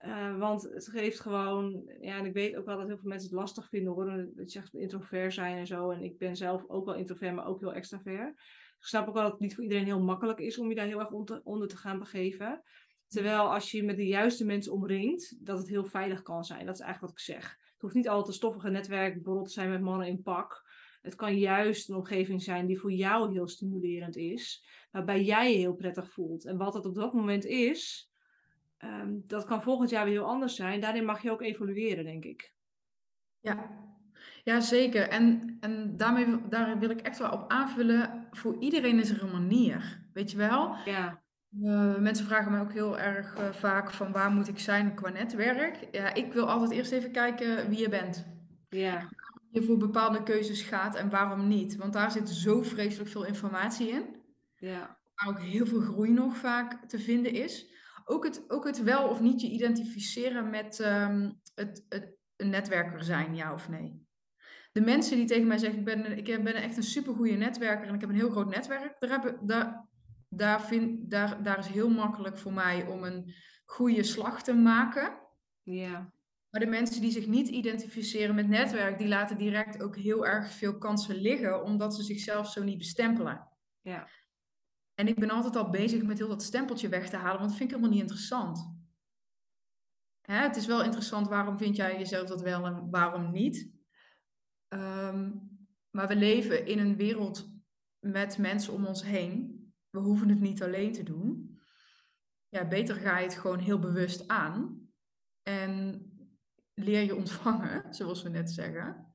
Uh, want het geeft gewoon, ja, en ik weet ook wel dat heel veel mensen het lastig vinden hoor. Dat je zegt introvert zijn en zo. En ik ben zelf ook wel introvert, maar ook heel extravert. Ik snap ook wel dat het niet voor iedereen heel makkelijk is om je daar heel erg onder, onder te gaan begeven. Terwijl als je met de juiste mensen omringt, dat het heel veilig kan zijn. Dat is eigenlijk wat ik zeg. Het hoeft niet altijd een stoffige netwerk bijvoorbeeld te zijn met mannen in pak. Het kan juist een omgeving zijn die voor jou heel stimulerend is. Waarbij jij je heel prettig voelt. En wat het op dat moment is, ehm, dat kan volgend jaar weer heel anders zijn. Daarin mag je ook evolueren, denk ik. Ja, ja zeker. En, en daarmee, daar wil ik echt wel op aanvullen. Voor iedereen is er een manier. Weet je wel? Ja. Uh, mensen vragen mij ook heel erg uh, vaak van waar moet ik zijn qua netwerk. Ja, ik wil altijd eerst even kijken wie je bent. Ja. Je voor bepaalde keuzes gaat en waarom niet. Want daar zit zo vreselijk veel informatie in. Ja. Waar ook heel veel groei nog vaak te vinden is. Ook het, ook het wel of niet je identificeren met um, het, het een netwerker zijn, ja of nee. De mensen die tegen mij zeggen, ik ben, ik ben echt een supergoeie netwerker en ik heb een heel groot netwerk, daar, heb, daar, daar, vind, daar, daar is heel makkelijk voor mij om een goede slag te maken. Ja. Maar de mensen die zich niet identificeren met netwerk, die laten direct ook heel erg veel kansen liggen, omdat ze zichzelf zo niet bestempelen. Ja. En ik ben altijd al bezig met heel dat stempeltje weg te halen, want dat vind ik helemaal niet interessant. Hè, het is wel interessant, waarom vind jij jezelf dat wel en waarom niet? Ehm, maar we leven in een wereld met mensen om ons heen we hoeven het niet alleen te doen. Ja, beter ga je het gewoon heel bewust aan. En leer je ontvangen, zoals we net zeggen.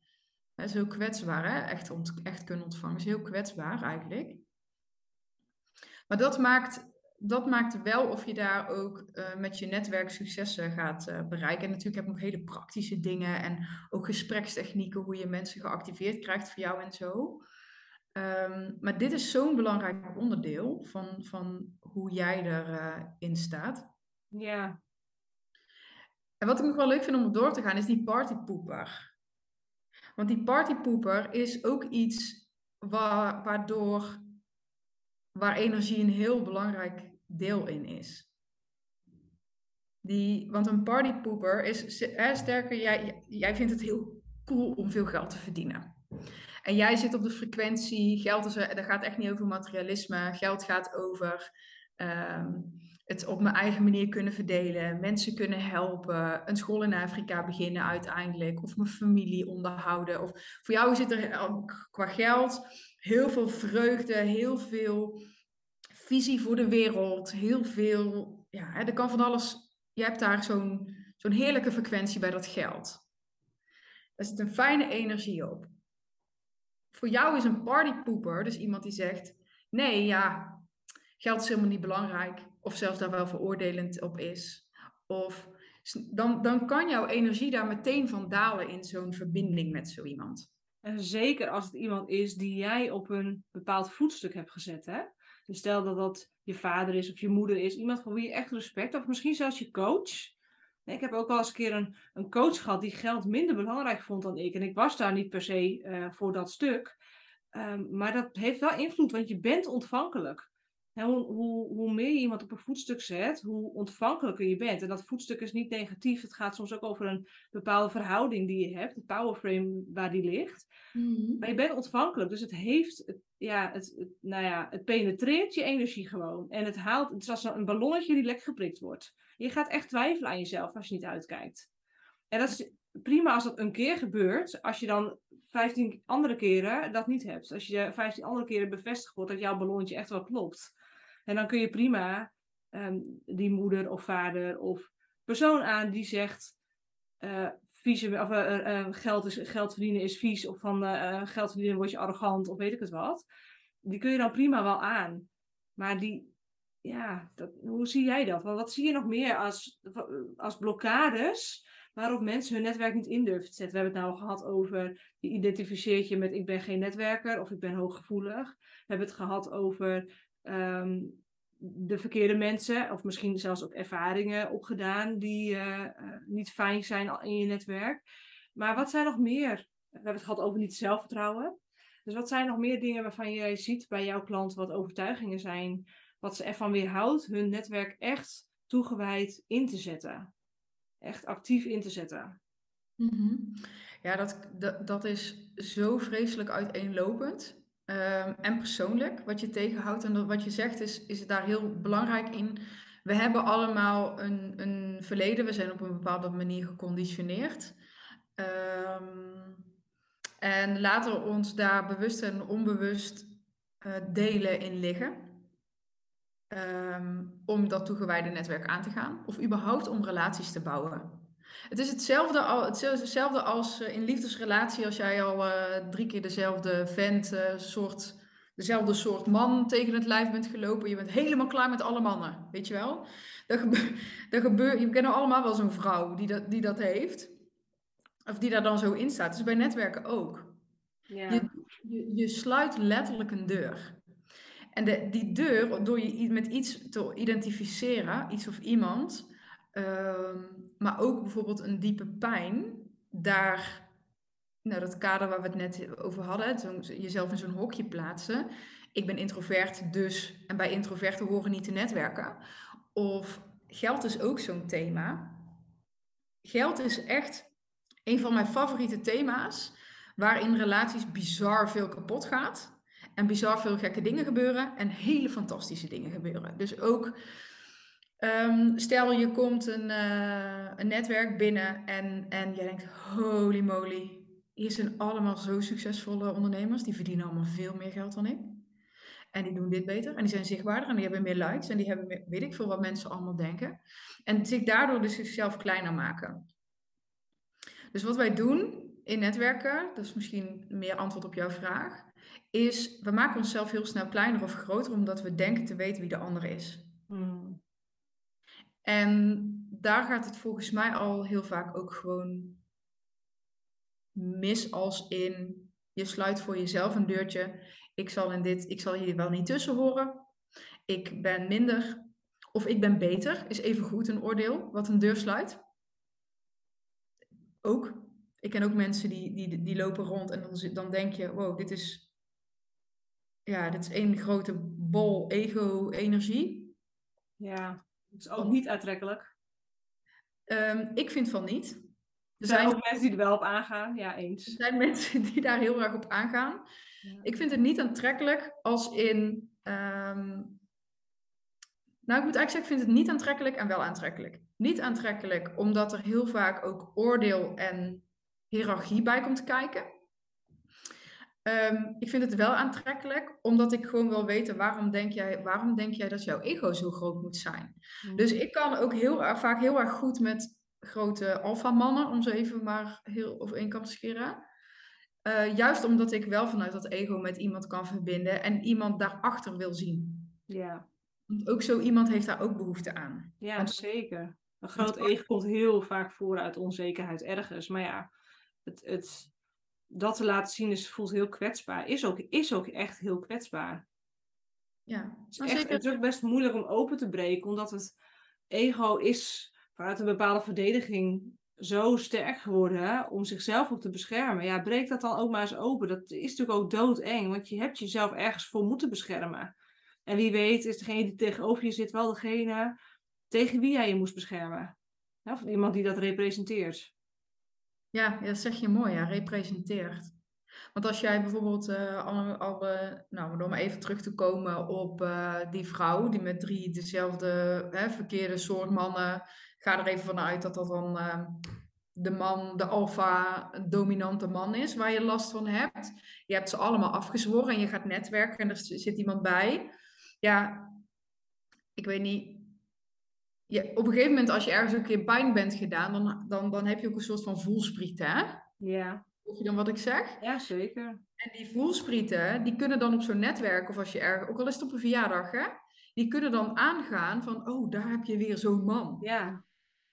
Dat is heel kwetsbaar, hè? Echt, echt kunnen ontvangen is heel kwetsbaar eigenlijk. Maar dat maakt, dat maakt wel of je daar ook uh, met je netwerk successen gaat uh, bereiken. En natuurlijk heb ik nog hele praktische dingen en ook gesprekstechnieken, hoe je mensen geactiveerd krijgt voor jou en zo. Um, maar dit is zo'n belangrijk onderdeel van, van hoe jij erin uh, staat. Ja. En wat ik nog wel leuk vind om door te gaan, is die partypoeper. Want die partypoeper is ook iets waar, waardoor, waar energie een heel belangrijk deel in is. Die, want een partypoeper is, hè, sterker, jij, jij vindt het heel cool om veel geld te verdienen. En jij zit op de frequentie, geld is, dat gaat echt niet over materialisme. Geld gaat over ehm, het op mijn eigen manier kunnen verdelen, mensen kunnen helpen, een school in Afrika beginnen uiteindelijk, of mijn familie onderhouden. Of voor jou zit er eh, qua geld heel veel vreugde, heel veel visie voor de wereld, heel veel, ja, er kan van alles. Je hebt daar zo'n zo'n heerlijke frequentie bij dat geld. Er zit een fijne energie op voor jou is een partypooper dus iemand die zegt: nee, ja, geld is helemaal niet belangrijk. Of zelfs daar wel veroordelend op is. Of dan, dan kan jouw energie daar meteen van dalen in zo'n verbinding met zo iemand. En zeker als het iemand is die jij op een bepaald voetstuk hebt gezet. Hè? Dus stel dat dat je vader is of je moeder is, iemand voor wie je echt respect, of misschien zelfs je coach. Ik heb ook wel eens een keer een, coach gehad die geld minder belangrijk vond dan ik. En ik was daar niet per se uh, voor dat stuk. Um, maar dat heeft wel invloed, want je bent ontvankelijk. Hoe, hoe, hoe meer je iemand op een voetstuk zet, hoe ontvankelijker je bent. En dat voetstuk is niet negatief. Het gaat soms ook over een bepaalde verhouding die je hebt, het powerframe waar die ligt. Mm Maar je bent ontvankelijk, dus het heeft, het, ja, het, het, nou ja, het penetreert je energie gewoon. En het haalt, het is als een ballonnetje die lek geprikt wordt. Je gaat echt twijfelen aan jezelf als je niet uitkijkt. En dat is prima als dat een keer gebeurt, als je dan 15 andere keren dat niet hebt. Als je 15 andere keren bevestigd wordt dat jouw ballonnetje echt wel klopt. En dan kun je prima ehm, die moeder of vader of persoon aan die zegt: uh, vieze, of, uh, geld, is, geld verdienen is vies, of van geld verdienen word je arrogant, of weet ik het wat. Die kun je dan prima wel aan. Maar die, ja, dat, hoe zie jij dat? Wat zie je nog meer als, als blokkades waarop mensen hun netwerk niet in durven te zetten? We hebben het nou gehad over, je identificeert je met ik ben geen netwerker of ik ben hooggevoelig. We hebben het gehad over Ehm, de verkeerde mensen, of misschien zelfs ook ervaringen opgedaan die uh, niet fijn zijn in je netwerk. Maar wat zijn nog meer? We hebben het gehad over niet zelfvertrouwen. Dus wat zijn nog meer dingen waarvan je ziet bij jouw klant wat overtuigingen zijn, wat ze ervan weerhoudt hun netwerk echt toegewijd in te zetten? Echt actief in te zetten. Mm Ja, dat, dat is zo vreselijk uiteenlopend. Ehm, en persoonlijk, wat je tegenhoudt en wat je zegt, is, is daar heel belangrijk in. We hebben allemaal een, een verleden, we zijn op een bepaalde manier geconditioneerd. Ehm, en laten we ons daar bewust en onbewust uh, delen in liggen. Um, om dat toegewijde netwerk aan te gaan. Of überhaupt om relaties te bouwen. Het is hetzelfde, al, hetzelfde als eh, in liefdesrelatie als jij al uh, drie keer dezelfde vent, uh, soort, dezelfde soort man tegen het lijf bent gelopen. Je bent helemaal klaar met alle mannen, weet je wel? Dat, gebe *laughs* dat gebeurt, je kennen allemaal wel zo'n vrouw die dat, die dat heeft. Of die daar dan zo in staat. Dus bij netwerken ook. Ja. Je, je, je sluit letterlijk een deur. En de, die deur, door je met iets te identificeren, iets of iemand, Ehm, maar ook bijvoorbeeld een diepe pijn, daar, nou dat kader waar we het net over hadden, jezelf in zo'n hokje plaatsen. Ik ben introvert, dus, en bij introverten horen niet te netwerken. Of geld is ook zo'n thema. Geld is echt een van mijn favoriete thema's, waarin relaties bizar veel kapot gaat. En bizar veel gekke dingen gebeuren en hele fantastische dingen gebeuren. Dus ook Um, stel je komt een, uh, een netwerk binnen en, en jij denkt, holy moly, hier zijn allemaal zo succesvolle ondernemers, die verdienen allemaal veel meer geld dan ik. En die doen dit beter en die zijn zichtbaarder en die hebben meer likes en die hebben meer, weet ik veel wat mensen allemaal denken. En zich daardoor dus zichzelf kleiner maken. Dus wat wij doen in netwerken, dat is misschien meer antwoord op jouw vraag, is we maken onszelf heel snel kleiner of groter omdat we denken te weten wie de ander is. Hmm. En daar gaat het volgens mij al heel vaak ook gewoon mis als in je sluit voor jezelf een deurtje. Ik zal, in dit, ik zal hier wel niet tussen horen. Ik ben minder of ik ben beter, is even goed een oordeel wat een deur sluit. Ook. Ik ken ook mensen die, die, die lopen rond en dan, dan denk je, wow, dit is, ja, dit is één grote bol ego-energie. Ja. Is ook niet aantrekkelijk. Um, ik vind van niet. Er zijn ook mensen die er wel op aangaan, ja, eens. Er zijn mensen die daar heel erg op aangaan. Ik vind het niet aantrekkelijk als in. Um... Nou, ik moet eigenlijk zeggen, ik vind het niet aantrekkelijk en wel aantrekkelijk. Niet aantrekkelijk omdat er heel vaak ook oordeel en hiërarchie bij komt kijken. Um, ik vind het wel aantrekkelijk, omdat ik gewoon wil weten waarom denk jij, waarom denk jij dat jouw ego zo groot moet zijn. Mm. Dus ik kan ook heel vaak heel erg goed met grote alfamannen, om ze even maar heel over één kant te scheren. Uh, juist omdat ik wel vanuit dat ego met iemand kan verbinden en iemand daarachter wil zien. Ja. Want ook zo iemand heeft daar ook behoefte aan. Ja, zeker. Een groot ego komt heel vaak voor uit onzekerheid ergens. Maar ja, het, het, dat te laten zien is, voelt heel kwetsbaar. Is ook, is ook echt heel kwetsbaar. Ja, het is, echt, het is ook best moeilijk om open te breken, omdat het ego is vanuit een bepaalde verdediging zo sterk geworden om zichzelf ook te beschermen. Ja, breek dat dan ook maar eens open. Dat is natuurlijk ook doodeng, want je hebt jezelf ergens voor moeten beschermen. En wie weet is degene die tegenover je zit wel degene tegen wie jij je moest beschermen. of iemand die dat representeert. Ja, dat zeg je mooi, ja, representeert. Want als jij bijvoorbeeld, uh, al, al, nou, om even terug te komen op uh, die vrouw die met drie dezelfde hè, verkeerde soort mannen, ga er even vanuit dat dat dan uh, de man, de alfa dominante man is waar je last van hebt. Je hebt ze allemaal afgezworen en je gaat netwerken en er zit iemand bij. Ja, ik weet niet. Ja, op een gegeven moment, als je ergens een keer pijn bent gedaan, dan, dan, dan heb je ook een soort van voelspriet, hè? Ja. Hoor je dan wat ik zeg? Ja, zeker. En die voelsprieten, die kunnen dan op zo'n netwerk, of als je ergens, ook al is het op een verjaardag, hè? Die kunnen dan aangaan van, oh, daar heb je weer zo'n man. Ja.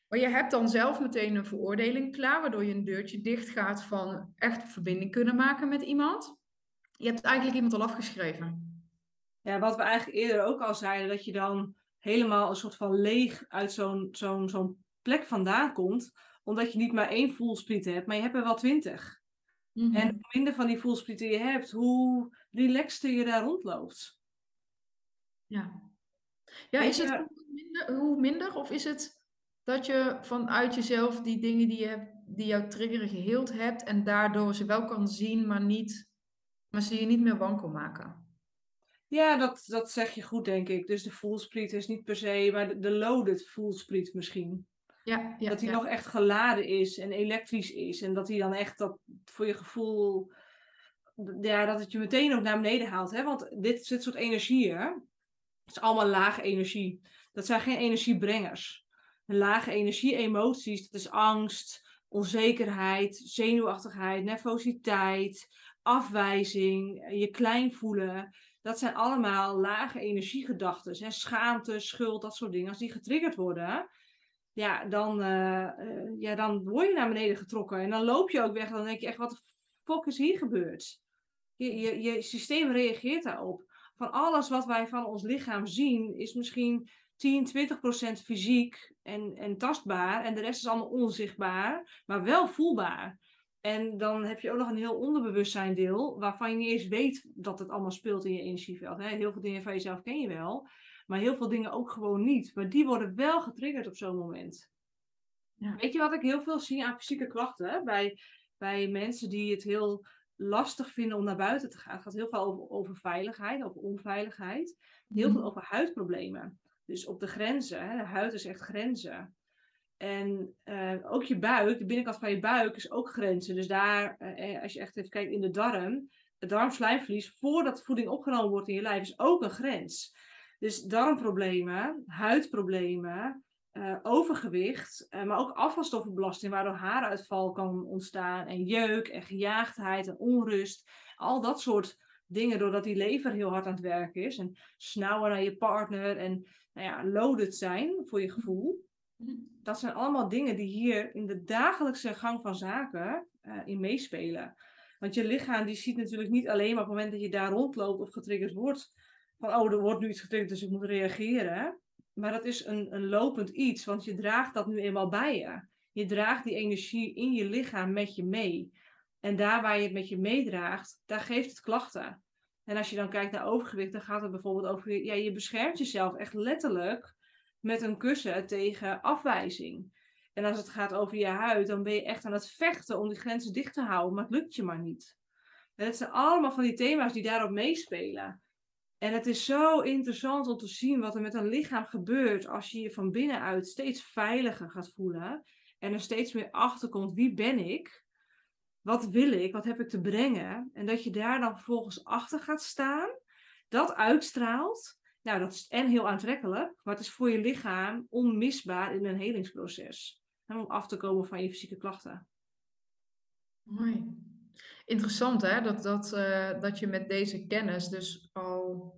Maar je hebt dan zelf meteen een veroordeling klaar, waardoor je een deurtje dicht gaat van echt verbinding kunnen maken met iemand. Je hebt eigenlijk iemand al afgeschreven. Ja, wat we eigenlijk eerder ook al zeiden, dat je dan helemaal een soort van leeg uit zo'n zo'n zo'n plek vandaan komt, omdat je niet maar één voelspriet hebt, maar je hebt er wel twintig. En mhm. hoe minder van die voelsprieten je hebt, hoe relaxter je daar rondloopt. Ja. Ja, is het hoe minder, hoe minder of is het dat je vanuit jezelf die dingen die, je hebt, die jou triggeren geheeld hebt en daardoor ze wel kan zien, maar, niet, maar ze je niet meer wankel maken? Ja, dat, dat zeg je goed, denk ik. Dus de voelspriet is niet per se, maar de, de loaded voelspriet misschien. Ja, ja, dat hij ja. nog echt geladen is en elektrisch is. En dat hij dan echt dat voor je gevoel. Ja, dat het je meteen ook naar beneden haalt. Hè? Want dit, dit soort energieën. is allemaal lage energie. Dat zijn geen energiebrengers. Een lage energie, emoties, dat is angst, onzekerheid, zenuwachtigheid, nervositeit, afwijzing, je klein voelen. Dat zijn allemaal lage energiegedachten. Schaamte, schuld, dat soort dingen. Als die getriggerd worden, ja, dan, uh, ja, dan word je naar beneden getrokken. En dan loop je ook weg. Dan denk je echt, wat de fuck is hier gebeurd? Je, je, je systeem reageert daarop. Van alles wat wij van ons lichaam zien, is misschien 10, 20 procent fysiek en, en tastbaar. En de rest is allemaal onzichtbaar, maar wel voelbaar. En dan heb je ook nog een heel onderbewustzijn deel, waarvan je niet eens weet dat het allemaal speelt in je energieveld. Hè? Heel veel dingen van jezelf ken je wel. Maar heel veel dingen ook gewoon niet. Maar die worden wel getriggerd op zo'n moment. Ja. Weet je wat ik heel veel zie aan fysieke klachten? Bij, bij mensen die het heel lastig vinden om naar buiten te gaan. Het gaat heel veel over, over veiligheid, over onveiligheid. Heel mhm. veel over huidproblemen. Dus op de grenzen. Hè? De huid is echt grenzen. En uh, ook je buik, de binnenkant van je buik is ook grenzen. Dus daar, uh, als je echt even kijkt in de darm, het darmslijmvlies, voordat voeding opgenomen wordt in je lijf, is ook een grens. Dus darmproblemen, huidproblemen, overgewicht, maar ook afvalstoffenbelasting, waardoor haaruitval kan ontstaan, en jeuk en gejaagdheid en onrust. Al dat soort dingen, doordat die lever heel hard aan het werken is. En snauwen naar je partner en nou ja, loaded zijn voor je gevoel. Dat zijn allemaal dingen die hier in de dagelijkse gang van zaken uh, in meespelen. Want je lichaam die ziet natuurlijk niet alleen maar op het moment dat je daar rondloopt of getriggerd wordt, van oh, er wordt nu iets getriggerd, dus ik moet reageren. Maar dat is een, een lopend iets, want je draagt dat nu eenmaal bij je. Je draagt die energie in je lichaam met je mee. En daar waar je het met je meedraagt, daar geeft het klachten. En als je dan kijkt naar overgewicht, dan gaat het bijvoorbeeld over, ja, je beschermt jezelf echt letterlijk met een kussen tegen afwijzing. En als het gaat over je huid, dan ben je echt aan het vechten om die grenzen dicht te houden, maar het lukt je maar niet. Het zijn allemaal van die thema's die daarop meespelen. En het is zo interessant om te zien wat er met een lichaam gebeurt als je je van binnenuit steeds veiliger gaat voelen en er steeds meer achter komt wie ben ik, wat wil ik, wat heb ik te brengen en dat je daar dan vervolgens achter gaat staan, dat uitstraalt. Nou, dat is en heel aantrekkelijk, maar het is voor je lichaam onmisbaar in een helingsproces. Om af te komen van je fysieke klachten. Mooi. Interessant hè, dat, dat, uh, dat je met deze kennis dus al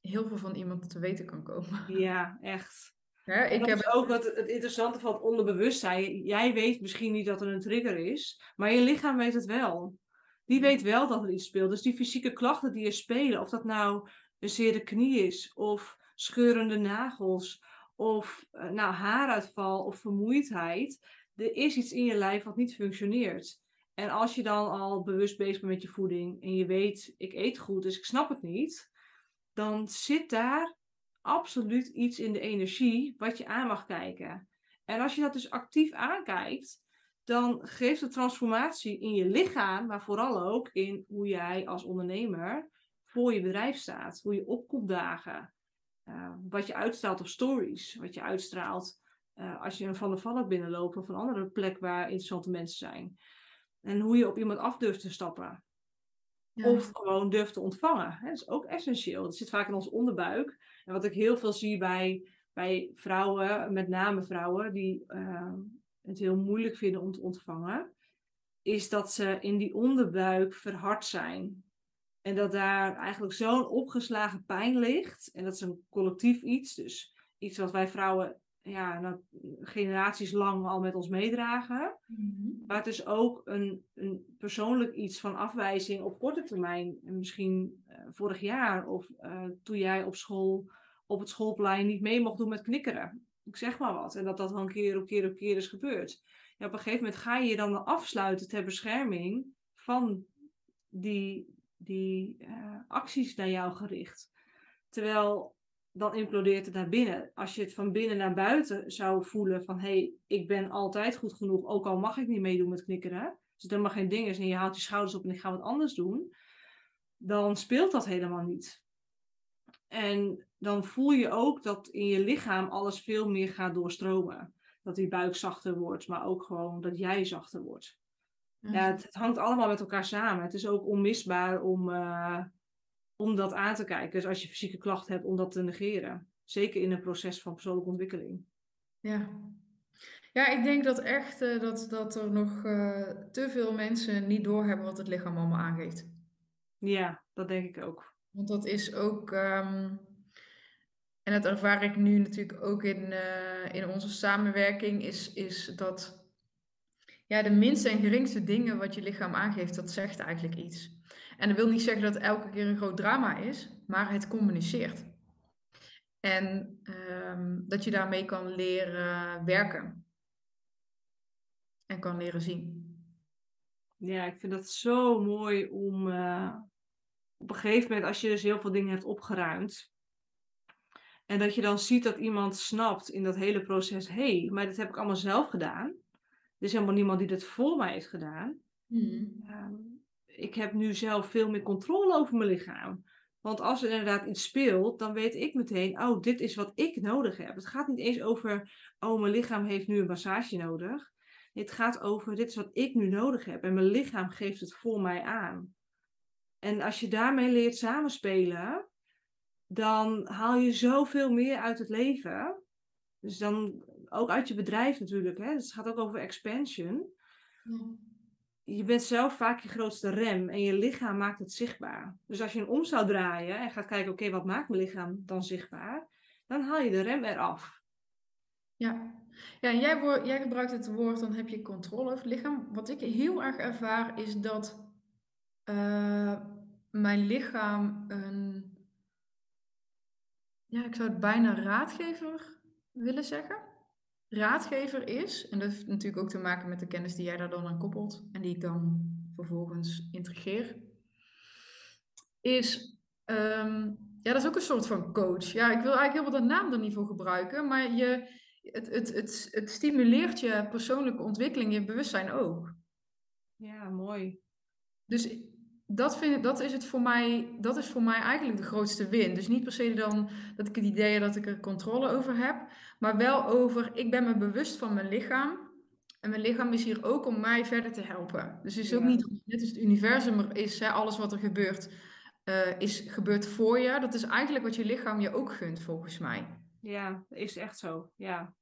heel veel van iemand te weten kan komen. Ja, echt. Hè, ik dat heb is ook wat het interessante van het onderbewustzijn. Jij weet misschien niet dat er een trigger is, maar je lichaam weet het wel. Die weet wel dat er iets speelt. Dus die fysieke klachten die er spelen, of dat nou een zere knie is, of scheurende nagels, of uh, nou, haaruitval of vermoeidheid. Er is iets in je lijf wat niet functioneert. En als je dan al bewust bezig bent met je voeding en je weet, ik eet goed, dus ik snap het niet, dan zit daar absoluut iets in de energie wat je aan mag kijken. En als je dat dus actief aankijkt, dan geeft de transformatie in je lichaam, maar vooral ook in hoe jij als ondernemer voor je bedrijf staat, hoe je opkomt dagen, uh, wat je uitstraalt op stories, wat je uitstraalt uh, als je een Van de Valk binnenloopt of een andere plek waar interessante mensen zijn. En hoe je op iemand af durft te stappen. Ja. Of gewoon durft te ontvangen. Hè? Dat is ook essentieel. Dat zit vaak in ons onderbuik. En wat ik heel veel zie bij, bij vrouwen, met name vrouwen, die uh, het heel moeilijk vinden om te ontvangen, is dat ze in die onderbuik verhard zijn. En dat daar eigenlijk zo'n opgeslagen pijn ligt. En dat is een collectief iets. Dus iets wat wij vrouwen ja, nou, generaties lang al met ons meedragen. Mm-hmm. Maar het is ook een, een persoonlijk iets van afwijzing op korte termijn. En misschien uh, vorig jaar of uh, toen jij op school op het schoolplein niet mee mocht doen met knikkeren. Ik zeg maar wat. En dat dat dan keer op keer op keer is gebeurd. Ja, op een gegeven moment ga je je dan afsluiten ter bescherming van die, die uh, acties naar jou gericht. Terwijl dan implodeert het naar binnen. Als je het van binnen naar buiten zou voelen van hé, hey, ik ben altijd goed genoeg, ook al mag ik niet meedoen met knikkeren. Dus het helemaal geen ding is en je haalt je schouders op en ik ga wat anders doen. Dan speelt dat helemaal niet. En dan voel je ook dat in je lichaam alles veel meer gaat doorstromen. Dat die buik zachter wordt, maar ook gewoon dat jij zachter wordt. Ja, het, het hangt allemaal met elkaar samen. Het is ook onmisbaar om, uh, om dat aan te kijken. Dus als je fysieke klachten hebt, om dat te negeren. Zeker in een proces van persoonlijke ontwikkeling. Ja, ja ik denk dat echt uh, dat, dat er nog uh, te veel mensen niet doorhebben wat het lichaam allemaal aangeeft. Ja, dat denk ik ook. Want dat is ook, um, en dat ervaar ik nu natuurlijk ook in, uh, in onze samenwerking, is, is dat ja, de minste en geringste dingen wat je lichaam aangeeft, dat zegt eigenlijk iets. En dat wil niet zeggen dat elke keer een groot drama is, maar het communiceert. En um, dat je daarmee kan leren werken. En kan leren zien. Ja, ik vind dat zo mooi om uh, op een gegeven moment, als je dus heel veel dingen hebt opgeruimd. En dat je dan ziet dat iemand snapt in dat hele proces: hé, hey, maar dit heb ik allemaal zelf gedaan. Er is helemaal niemand die dit voor mij heeft gedaan. Mm. Um, ik heb nu zelf veel meer controle over mijn lichaam. Want als er inderdaad iets speelt, dan weet ik meteen, oh, dit is wat ik nodig heb. Het gaat niet eens over, oh, mijn lichaam heeft nu een massage nodig. Het gaat over, dit is wat ik nu nodig heb. En mijn lichaam geeft het voor mij aan. En als je daarmee leert samenspelen, dan haal je zoveel meer uit het leven. Dus dan ook uit je bedrijf natuurlijk. Hè? het gaat ook over expansion. Ja je bent zelf vaak je grootste rem en je lichaam maakt het zichtbaar. Dus als je een om zou draaien en gaat kijken, oké, wat maakt mijn lichaam dan zichtbaar? Dan haal je de rem eraf. Ja, ja en jij, jij gebruikt het woord, dan heb je controle over het lichaam. Wat ik heel erg ervaar is dat uh, mijn lichaam een, ja, ik zou het bijna raadgever willen zeggen raadgever is, en dat heeft natuurlijk ook te maken met de kennis die jij daar dan aan koppelt en die ik dan vervolgens integreer, is, um, ja, dat is ook een soort van coach. Ja, ik wil eigenlijk heel wat de naam er niet voor gebruiken, maar je, het, het, het, het stimuleert je persoonlijke ontwikkeling, je bewustzijn ook. Ja, mooi. Dus dat, vind, dat, is het voor mij, dat is voor mij eigenlijk de grootste win. Dus niet per se dan dat ik het idee heb dat ik er controle over heb, maar wel over, ik ben me bewust van mijn lichaam. En mijn lichaam is hier ook om mij verder te helpen. Dus het is ook niet, net als het universum is, hè, alles wat er gebeurt, uh, is gebeurt voor je. Dat is eigenlijk wat je lichaam je ook gunt, volgens mij. Ja, is echt zo, ja.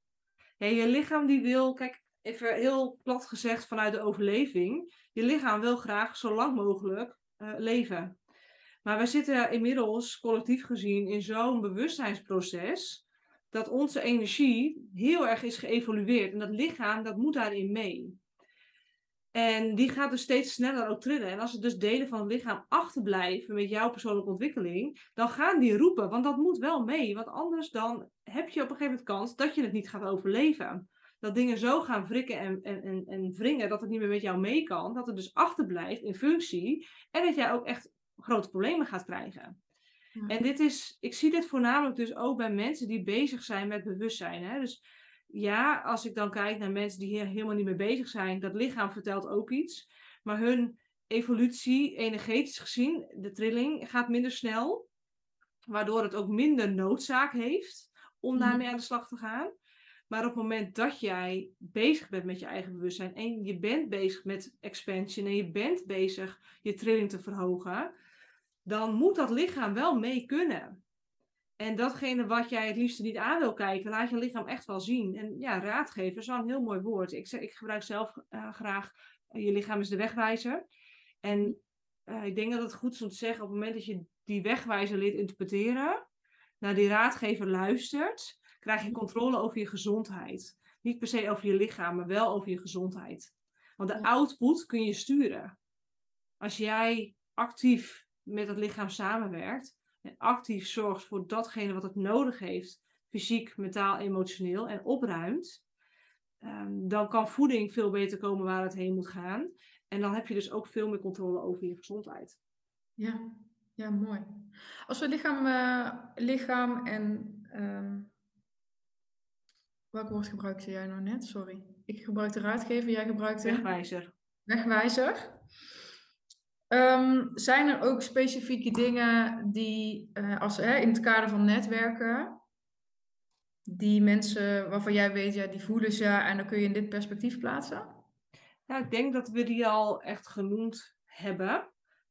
ja je lichaam die wil, kijk, even heel plat gezegd vanuit de overleving. Je lichaam wil graag zo lang mogelijk uh, leven. Maar we zitten inmiddels collectief gezien in zo'n bewustzijnsproces dat onze energie heel erg is geëvolueerd. En dat lichaam, dat moet daarin mee. En die gaat dus steeds sneller ook trillen. En als er dus delen van het lichaam achterblijven met jouw persoonlijke ontwikkeling, dan gaan die roepen, want dat moet wel mee. Want anders dan heb je op een gegeven moment kans dat je het niet gaat overleven. Dat dingen zo gaan wrikken en, en, en, en wringen dat het niet meer met jou mee kan. Dat het dus achterblijft in functie. En dat jij ook echt grote problemen gaat krijgen. En dit is, ik zie dit voornamelijk dus ook bij mensen die bezig zijn met bewustzijn. Hè? Dus ja, als ik dan kijk naar mensen die hier helemaal niet mee bezig zijn, dat lichaam vertelt ook iets. Maar hun evolutie, energetisch gezien, de trilling, gaat minder snel. Waardoor het ook minder noodzaak heeft om mhm. daarmee aan de slag te gaan. Maar op het moment dat jij bezig bent met je eigen bewustzijn en je bent bezig met expansion en je bent bezig je trilling te verhogen, dan moet dat lichaam wel mee kunnen. En datgene wat jij het liefst niet aan wil kijken, laat je lichaam echt wel zien. En ja, raadgever is wel een heel mooi woord. Ik, ik gebruik zelf uh, graag, uh, je lichaam is de wegwijzer. En uh, ik denk dat het goed is om te zeggen, op het moment dat je die wegwijzer leert interpreteren, naar die raadgever luistert, krijg je controle over je gezondheid. Niet per se over je lichaam, maar wel over je gezondheid. Want de output kun je sturen. Als jij actief met het lichaam samenwerkt, en actief zorgt voor datgene wat het nodig heeft, fysiek, mentaal, emotioneel, en opruimt, ehm, dan kan voeding veel beter komen waar het heen moet gaan. En dan heb je dus ook veel meer controle over je gezondheid. Ja, ja mooi. Als we lichaam, uh, lichaam en. Uh, welk woord gebruikte jij nou net? Sorry. Ik gebruikte raadgever, jij gebruikte. Wegwijzer. Wegwijzer. Um, zijn er ook specifieke dingen die, uh, als, hè, in het kader van netwerken, die mensen waarvan jij weet, ja, die voelen ze en dan kun je in dit perspectief plaatsen? Nou, ik denk dat we die al echt genoemd hebben.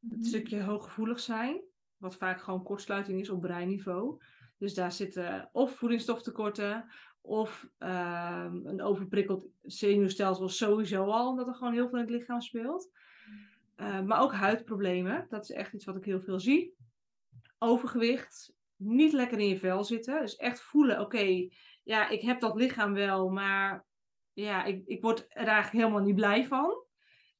Het mhm. stukje hooggevoelig zijn, wat vaak gewoon kortsluiting is op breinniveau. Dus daar zitten of voedingsstoftekorten of uh, een overprikkeld zenuwstelsel sowieso al, omdat er gewoon heel veel in het lichaam speelt. Uh, maar ook huidproblemen, dat is echt iets wat ik heel veel zie. Overgewicht, niet lekker in je vel zitten. Dus echt voelen, oké, ja, ik heb dat lichaam wel, maar ja, ik, ik word er eigenlijk helemaal niet blij van.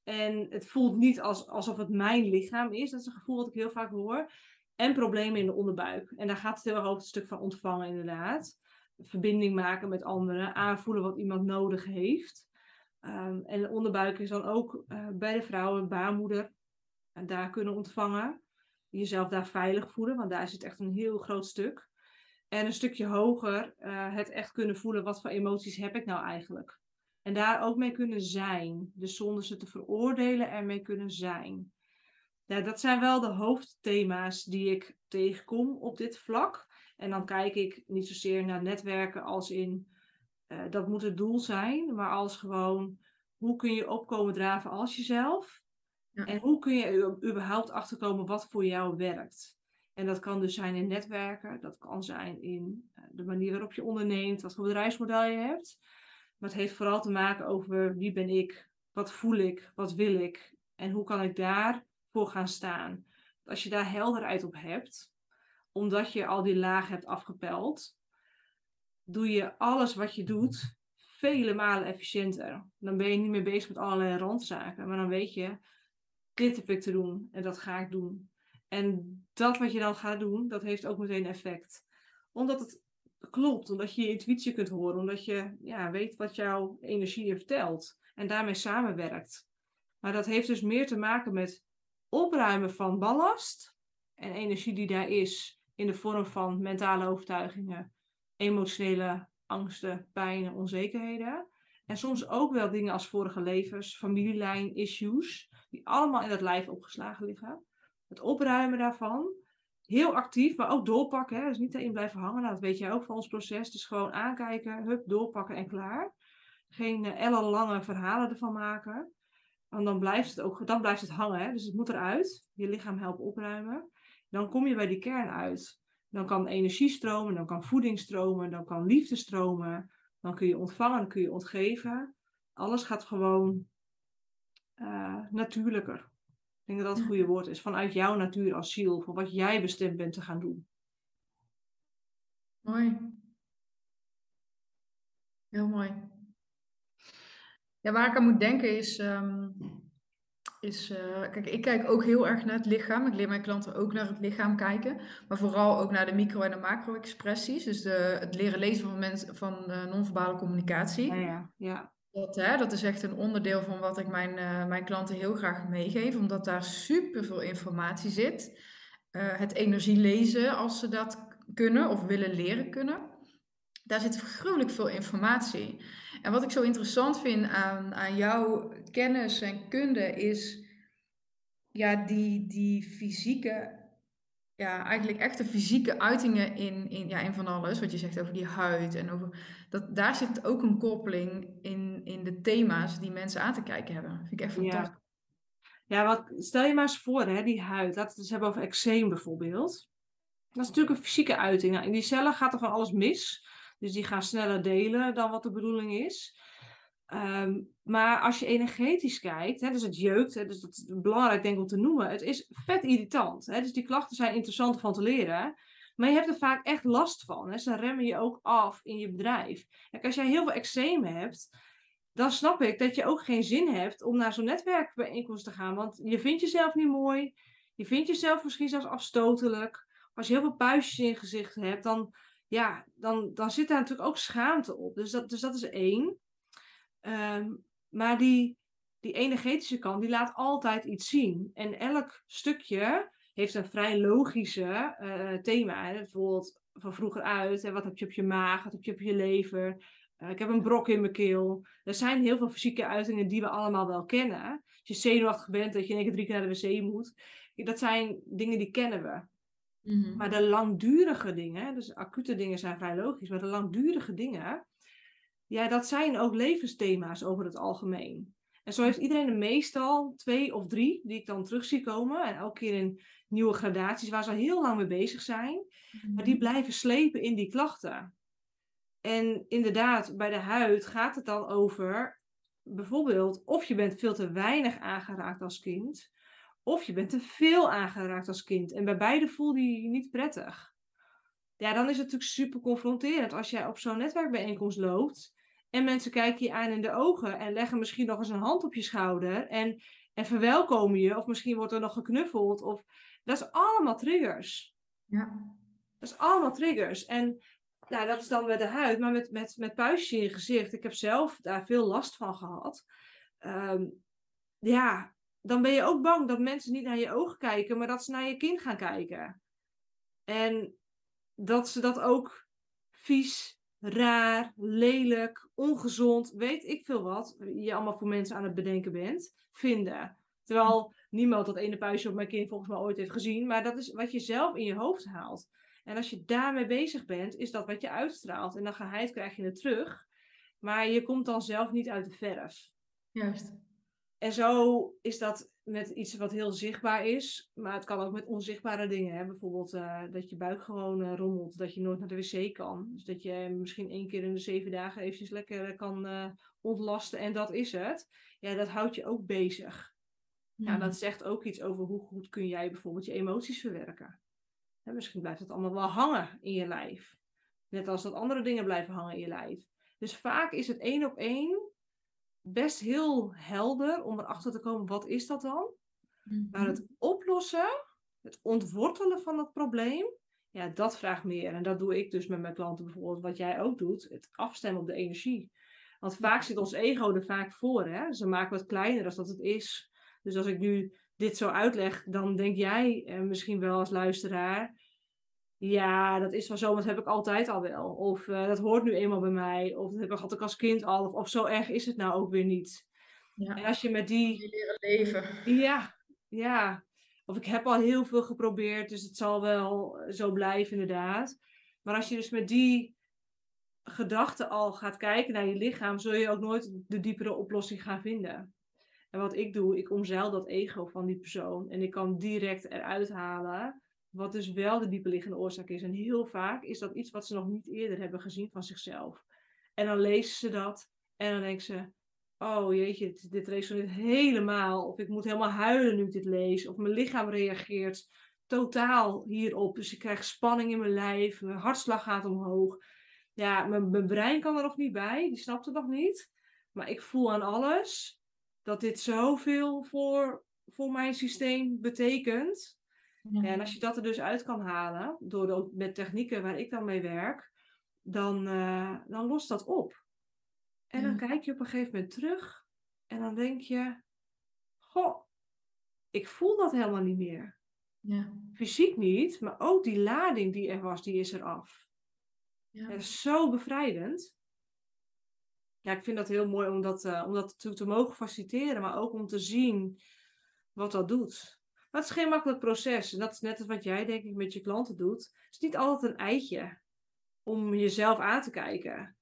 En het voelt niet als, alsof het mijn lichaam is. Dat is een gevoel wat ik heel vaak hoor. En problemen in de onderbuik. En daar gaat het heel erg over het stuk van ontvangen, inderdaad. Verbinding maken met anderen, aanvoelen wat iemand nodig heeft. Um, en de onderbuik is dan ook uh, bij de vrouw een baarmoeder. En daar kunnen ontvangen. Jezelf daar veilig voelen, want daar zit echt een heel groot stuk. En een stukje hoger uh, het echt kunnen voelen, wat voor emoties heb ik nou eigenlijk? En daar ook mee kunnen zijn. Dus zonder ze te veroordelen, ermee kunnen zijn. Ja, dat zijn wel de hoofdthema's die ik tegenkom op dit vlak. En dan kijk ik niet zozeer naar netwerken als in uh, dat moet het doel zijn, maar als gewoon hoe kun je opkomen draven als jezelf? Ja. En hoe kun je überhaupt achterkomen wat voor jou werkt? En dat kan dus zijn in netwerken, dat kan zijn in uh, de manier waarop je onderneemt, wat voor bedrijfsmodel je hebt. Maar het heeft vooral te maken over wie ben ik, wat voel ik, wat wil ik en hoe kan ik daarvoor gaan staan. Als je daar helderheid op hebt, omdat je al die lagen hebt afgepeld, doe je alles wat je doet vele malen efficiënter. Dan ben je niet meer bezig met allerlei randzaken, maar dan weet je, dit heb ik te doen en dat ga ik doen. En dat wat je dan gaat doen, dat heeft ook meteen effect. Omdat het klopt, omdat je je intuïtie kunt horen, omdat je ja, weet wat jouw energie je vertelt en daarmee samenwerkt. Maar dat heeft dus meer te maken met opruimen van ballast en energie die daar is in de vorm van mentale overtuigingen, emotionele angsten, pijnen, onzekerheden. En soms ook wel dingen als vorige levens, familielijn, issues, die allemaal in het lijf opgeslagen liggen. Het opruimen daarvan, heel actief, maar ook doorpakken. Hè? Dus niet erin blijven hangen, nou, dat weet jij ook van ons proces. Dus gewoon aankijken, hup, doorpakken en klaar. Geen uh, ellenlange verhalen ervan maken. Want dan blijft het ook dan blijft het hangen. Hè? Dus het moet eruit. Je lichaam helpen opruimen. Dan kom je bij die kern uit. Dan kan energie stromen, dan kan voeding stromen, dan kan liefde stromen. Dan kun je ontvangen, dan kun je ontgeven. Alles gaat gewoon uh, natuurlijker. Ik denk dat dat het goede woord is. Vanuit jouw natuur als ziel, voor wat jij bestemd bent te gaan doen. Mooi. Heel mooi. Ja, waar ik aan moet denken is, ehm, is uh, kijk, ik kijk ook heel erg naar het lichaam. Ik leer mijn klanten ook naar het lichaam kijken, maar vooral ook naar de micro- en de macro-expressies. Dus de, het leren lezen van, mensen, van non-verbale communicatie. Ja, ja, ja. Dat, hè, dat is echt een onderdeel van wat ik mijn, uh, mijn klanten heel graag meegeef, omdat daar super veel informatie zit. Uh, het energie lezen, als ze dat kunnen of willen leren kunnen. Daar zit gruwelijk veel informatie. En wat ik zo interessant vind aan, aan jouw kennis en kunde is ja, die, die fysieke, ja, eigenlijk echte fysieke uitingen in, in, ja, in van alles. Wat je zegt over die huid en over. Dat, daar zit ook een koppeling in, in de thema's die mensen aan te kijken hebben. Dat vind ik echt fantastisch. Ja. Ja, wat, stel je maar eens voor, hè, die huid. Laten we het eens hebben over eczeem bijvoorbeeld. Dat is natuurlijk een fysieke uiting. Nou, in die cellen gaat er van alles mis. Dus die gaan sneller delen dan wat de bedoeling is. Um, maar als je energetisch kijkt, hè, dus het jeukt, hè, dus dat is belangrijk denk ik om te noemen, het is vet irritant. Hè, dus die klachten zijn interessant van te leren. Maar je hebt er vaak echt last van. Hè. Ze remmen je ook af in je bedrijf. Kijk, als jij heel veel eczeem hebt, dan snap ik dat je ook geen zin hebt om naar zo'n netwerkbijeenkomst te gaan. Want je vindt jezelf niet mooi. Je vindt jezelf misschien zelfs afstotelijk. Als je heel veel puistjes in je gezicht hebt, dan, ja, dan, dan zit daar natuurlijk ook schaamte op. Dus dat, dus dat is één. Um, maar die, die energetische kant, die laat altijd iets zien. En elk stukje heeft een vrij logische uh, thema. Hè? Bijvoorbeeld van vroeger uit. Hè? Wat heb je op je maag? Wat heb je op je lever? Uh, ik heb een brok in mijn keel. Er zijn heel veel fysieke uitingen die we allemaal wel kennen. Als je zenuwachtig bent, dat je in één keer drie keer naar de wc moet. Dat zijn dingen die kennen we. Mm -hmm. Maar de langdurige dingen, dus acute dingen zijn vrij logisch, maar de langdurige dingen, ja, dat zijn ook levensthema's over het algemeen. En zo heeft iedereen meestal twee of drie die ik dan terug zie komen. En elke keer in nieuwe gradaties waar ze al heel lang mee bezig zijn. Maar die mhm. blijven slepen in die klachten. En inderdaad, bij de huid gaat het dan over bijvoorbeeld of je bent veel te weinig aangeraakt als kind. Of je bent te veel aangeraakt als kind. En bij beide voel je je niet prettig. Ja, dan is het natuurlijk super confronterend als jij op zo'n netwerkbijeenkomst loopt en mensen kijken je aan in de ogen en leggen misschien nog eens een hand op je schouder en, en verwelkomen je. Of misschien wordt er nog geknuffeld. Of, dat is allemaal triggers. Ja. Dat is allemaal triggers. En nou, dat is dan met de huid, maar met, met, met puistjes in je gezicht. Ik heb zelf daar veel last van gehad. Um, ja, dan ben je ook bang dat mensen niet naar je ogen kijken, maar dat ze naar je kind gaan kijken. En dat ze dat ook vies raar, lelijk, ongezond, weet ik veel wat, je allemaal voor mensen aan het bedenken bent, vinden. Terwijl niemand dat ene puistje op mijn kind volgens mij ooit heeft gezien, maar dat is wat je zelf in je hoofd haalt. En als je daarmee bezig bent, is dat wat je uitstraalt. En dan geheid krijg je het terug, maar je komt dan zelf niet uit de verf. Juist. En zo is dat met iets wat heel zichtbaar is, maar het kan ook met onzichtbare dingen. Hè? Bijvoorbeeld uh, dat je buik gewoon uh, rommelt, dat je nooit naar de wc kan. Dus dat je misschien één keer in de zeven dagen eventjes lekker kan uh, ontlasten en dat is het. Ja, dat houdt je ook bezig. Ja, mm. dat zegt ook iets over hoe goed kun jij bijvoorbeeld je emoties verwerken. Hè, misschien blijft het allemaal wel hangen in je lijf. Net als dat andere dingen blijven hangen in je lijf. Dus vaak is het één op één best heel helder om erachter te komen, wat is dat dan? Mm Maar het oplossen, het ontwortelen van het probleem, ja, dat vraagt meer. En dat doe ik dus met mijn klanten bijvoorbeeld, wat jij ook doet, het afstemmen op de energie. Want vaak zit ons ego er vaak voor, hè? Ze maken wat kleiner dan dat het is. Dus als ik nu dit zo uitleg, dan denk jij eh, misschien wel als luisteraar, ja, dat is wel zo, maar dat heb ik altijd al wel. Of uh, dat hoort nu eenmaal bij mij. Of dat heb ik, had ik als kind al. Of, of zo erg is het nou ook weer niet. Ja. En als je met die... Je leren leven. Ja, ja. Of ik heb al heel veel geprobeerd, dus het zal wel zo blijven inderdaad. Maar als je dus met die gedachte al gaat kijken naar je lichaam, zul je ook nooit de diepere oplossing gaan vinden. En wat ik doe, ik omzeil dat ego van die persoon. En ik kan direct eruit halen wat dus wel de diepe oorzaak is. En heel vaak is dat iets wat ze nog niet eerder hebben gezien van zichzelf. En dan lezen ze dat en dan denken ze: Oh jeetje, dit, dit resoneert helemaal. Of ik moet helemaal huilen nu ik dit lees. Of mijn lichaam reageert totaal hierop. Dus ik krijg spanning in mijn lijf, mijn hartslag gaat omhoog. ja, mijn, mijn brein kan er nog niet bij, die snapt het nog niet. Maar ik voel aan alles dat dit zoveel voor, voor mijn systeem betekent. En als je dat er dus uit kan halen, door de, met technieken waar ik dan mee werk, dan, uh, dan lost dat op. En dan kijk je op een gegeven moment terug en dan denk je, goh, ik voel dat helemaal niet meer. Ja. Fysiek niet, maar ook die lading die er was, die is er af. Ja. Dat is zo bevrijdend. Ja, ik vind dat heel mooi om dat, uh, om dat te mogen faciliteren, maar ook om te zien wat dat doet. Maar het is geen makkelijk proces. En dat is net wat jij, denk ik, met je klanten doet. Het is niet altijd een eitje om jezelf aan te kijken.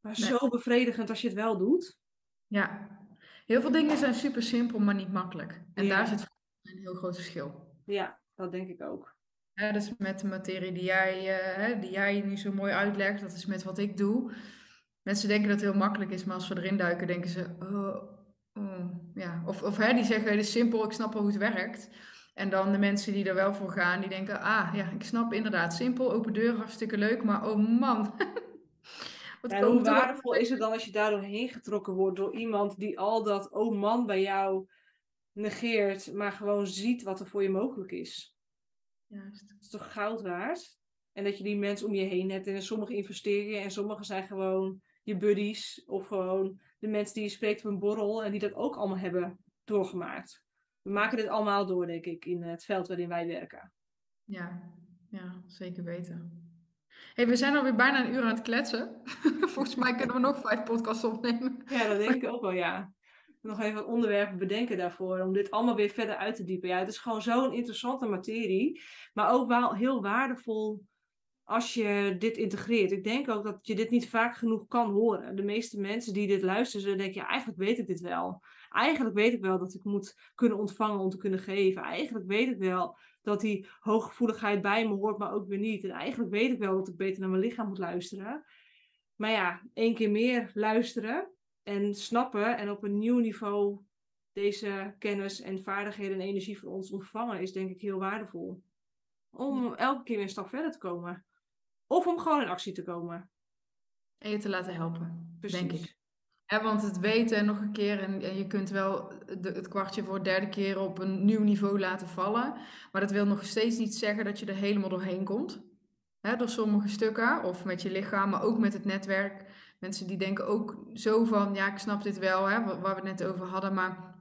Maar zo bevredigend als je het wel doet. Ja, heel veel dingen zijn super simpel, maar niet makkelijk. En daar zit een heel groot verschil. Ja, dat denk ik ook. Ja, dus met de materie die jij, uh, die jij nu zo mooi uitlegt, dat is met wat ik doe. Mensen denken dat het heel makkelijk is, maar als we erin duiken, denken ze, oh, oh. ja. Of, of hè, die zeggen, het is simpel, ik snap wel hoe het werkt. En dan de mensen die er wel voor gaan, die denken, ah ja, ik snap inderdaad, simpel, open deur, hartstikke leuk, maar oh man. *laughs* Wat ja, hoe waardevol is het dan als je daar doorheen getrokken wordt door iemand die al dat oh man bij jou negeert, maar gewoon ziet wat er voor je mogelijk is. Juist. Dat is toch goud waard? En dat je die mensen om je heen hebt. En sommige investeer je en sommige zijn gewoon je buddies. Of gewoon de mensen die je spreekt op een borrel en die dat ook allemaal hebben doorgemaakt. We maken dit allemaal door, denk ik, in het veld waarin wij werken. Ja, ja zeker weten. Hey, we zijn alweer bijna een uur aan het kletsen. *laughs* Volgens mij kunnen we nog vijf podcasts opnemen. Ja, dat denk ik ook wel, ja. Nog even wat onderwerpen bedenken daarvoor, om dit allemaal weer verder uit te diepen. Ja, het is gewoon zo'n interessante materie, maar ook wel heel waardevol als je dit integreert. Ik denk ook dat je dit niet vaak genoeg kan horen. De meeste mensen die dit luisteren, denken, ja, eigenlijk weet ik dit wel. Eigenlijk weet ik wel dat ik moet kunnen ontvangen om te kunnen geven. Eigenlijk weet ik wel dat die hooggevoeligheid bij me hoort, maar ook weer niet. En eigenlijk weet ik wel dat ik beter naar mijn lichaam moet luisteren. Maar ja, één keer meer luisteren en snappen en op een nieuw niveau deze kennis en vaardigheden en energie van ons ontvangen, is denk ik heel waardevol. Om elke keer weer een stap verder te komen. Of om gewoon in actie te komen. En je te laten helpen, denk ik. Ja, want het weten nog een keer en, en je kunt wel de, het kwartje voor de derde keer op een nieuw niveau laten vallen. Maar dat wil nog steeds niet zeggen dat je er helemaal doorheen komt. Hè, door sommige stukken of met je lichaam, maar ook met het netwerk. Mensen die denken ook zo van, ja, ik snap dit wel, hè, waar we het net over hadden. Maar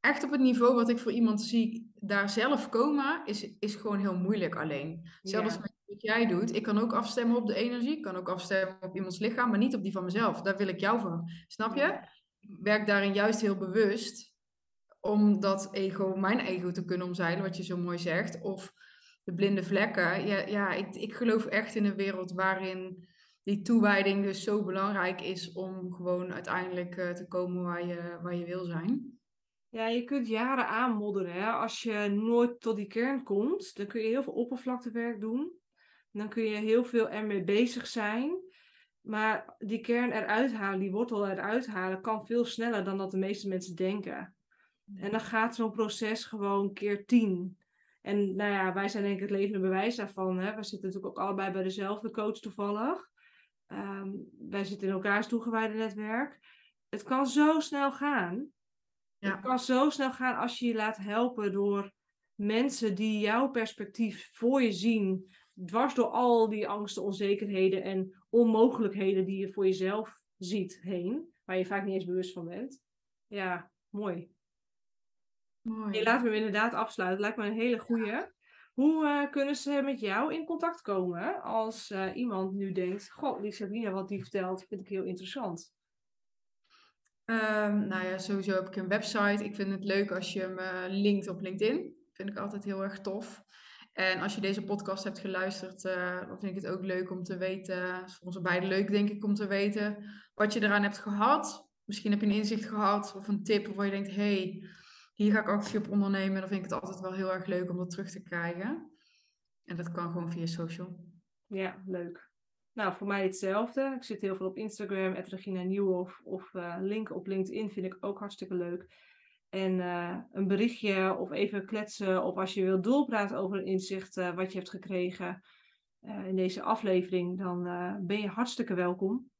echt op het niveau wat ik voor iemand zie, daar zelf komen, is, is gewoon heel moeilijk alleen. Zelfs met wat jij doet. Ik kan ook afstemmen op de energie. Ik kan ook afstemmen op iemands lichaam, maar niet op die van mezelf. Daar wil ik jou van. Snap je? Ik werk daarin juist heel bewust om dat ego, mijn ego te kunnen omzeilen, wat je zo mooi zegt. Of de blinde vlekken. Ja, ja ik, ik geloof echt in een wereld waarin die toewijding dus zo belangrijk is om gewoon uiteindelijk uh, te komen waar je, waar je wil zijn. Ja, je kunt jaren aanmodderen. Hè? Als je nooit tot die kern komt, dan kun je heel veel oppervlaktewerk doen. Dan kun je heel veel ermee bezig zijn. Maar die kern eruit halen, die wortel eruit halen, kan veel sneller dan dat de meeste mensen denken. En dan gaat zo'n proces gewoon keer tien. En nou ja, wij zijn denk ik het levende bewijs daarvan. Hè? We zitten natuurlijk ook allebei bij dezelfde coach toevallig. Ehm, wij zitten in elkaars toegewijde netwerk. Het kan zo snel gaan. Ja. Het kan zo snel gaan als je je laat helpen door mensen die jouw perspectief voor je zien, dwars door al die angsten, onzekerheden en onmogelijkheden die je voor jezelf ziet heen, waar je vaak niet eens bewust van bent. Ja, mooi. Mooi. Je laat me inderdaad afsluiten. Lijkt me een hele goede. Hoe uh, kunnen ze met jou in contact komen als uh, iemand nu denkt: Goh, die wat die vertelt, vind ik heel interessant? Um, nou ja, sowieso heb ik een website. Ik vind het leuk als je me linkt op LinkedIn. Vind ik altijd heel erg tof. En als je deze podcast hebt geluisterd, uh, dan vind ik het ook leuk om te weten, voor ons beiden leuk denk ik om te weten, wat je eraan hebt gehad. Misschien heb je een inzicht gehad of een tip waar je denkt, hey, hier ga ik actie op ondernemen. Dan vind ik het altijd wel heel erg leuk om dat terug te krijgen. En dat kan gewoon via social. Ja, leuk. Nou, voor mij hetzelfde. Ik zit heel veel op Instagram, Regina Nieuwhof of uh, link op LinkedIn vind ik ook hartstikke leuk. En uh, een berichtje of even kletsen of als je wilt doorpraten over een inzicht uh, wat je hebt gekregen. eh, in deze aflevering, dan eh, ben je hartstikke welkom.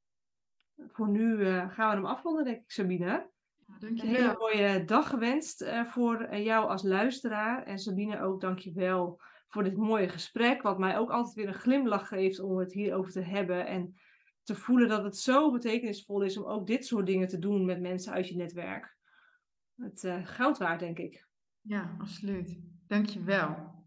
Voor nu gaan we hem afronden, denk ik, Sabine. Een hele mooie dag gewenst voor jou als luisteraar. En Sabine ook, dank je wel voor dit mooie gesprek. Wat mij ook altijd weer een glimlach geeft om het hierover te hebben. En te voelen dat het zo betekenisvol is om ook dit soort dingen te doen met mensen uit je netwerk het uh, goud waard, denk ik. Ja, absoluut. Dank je wel.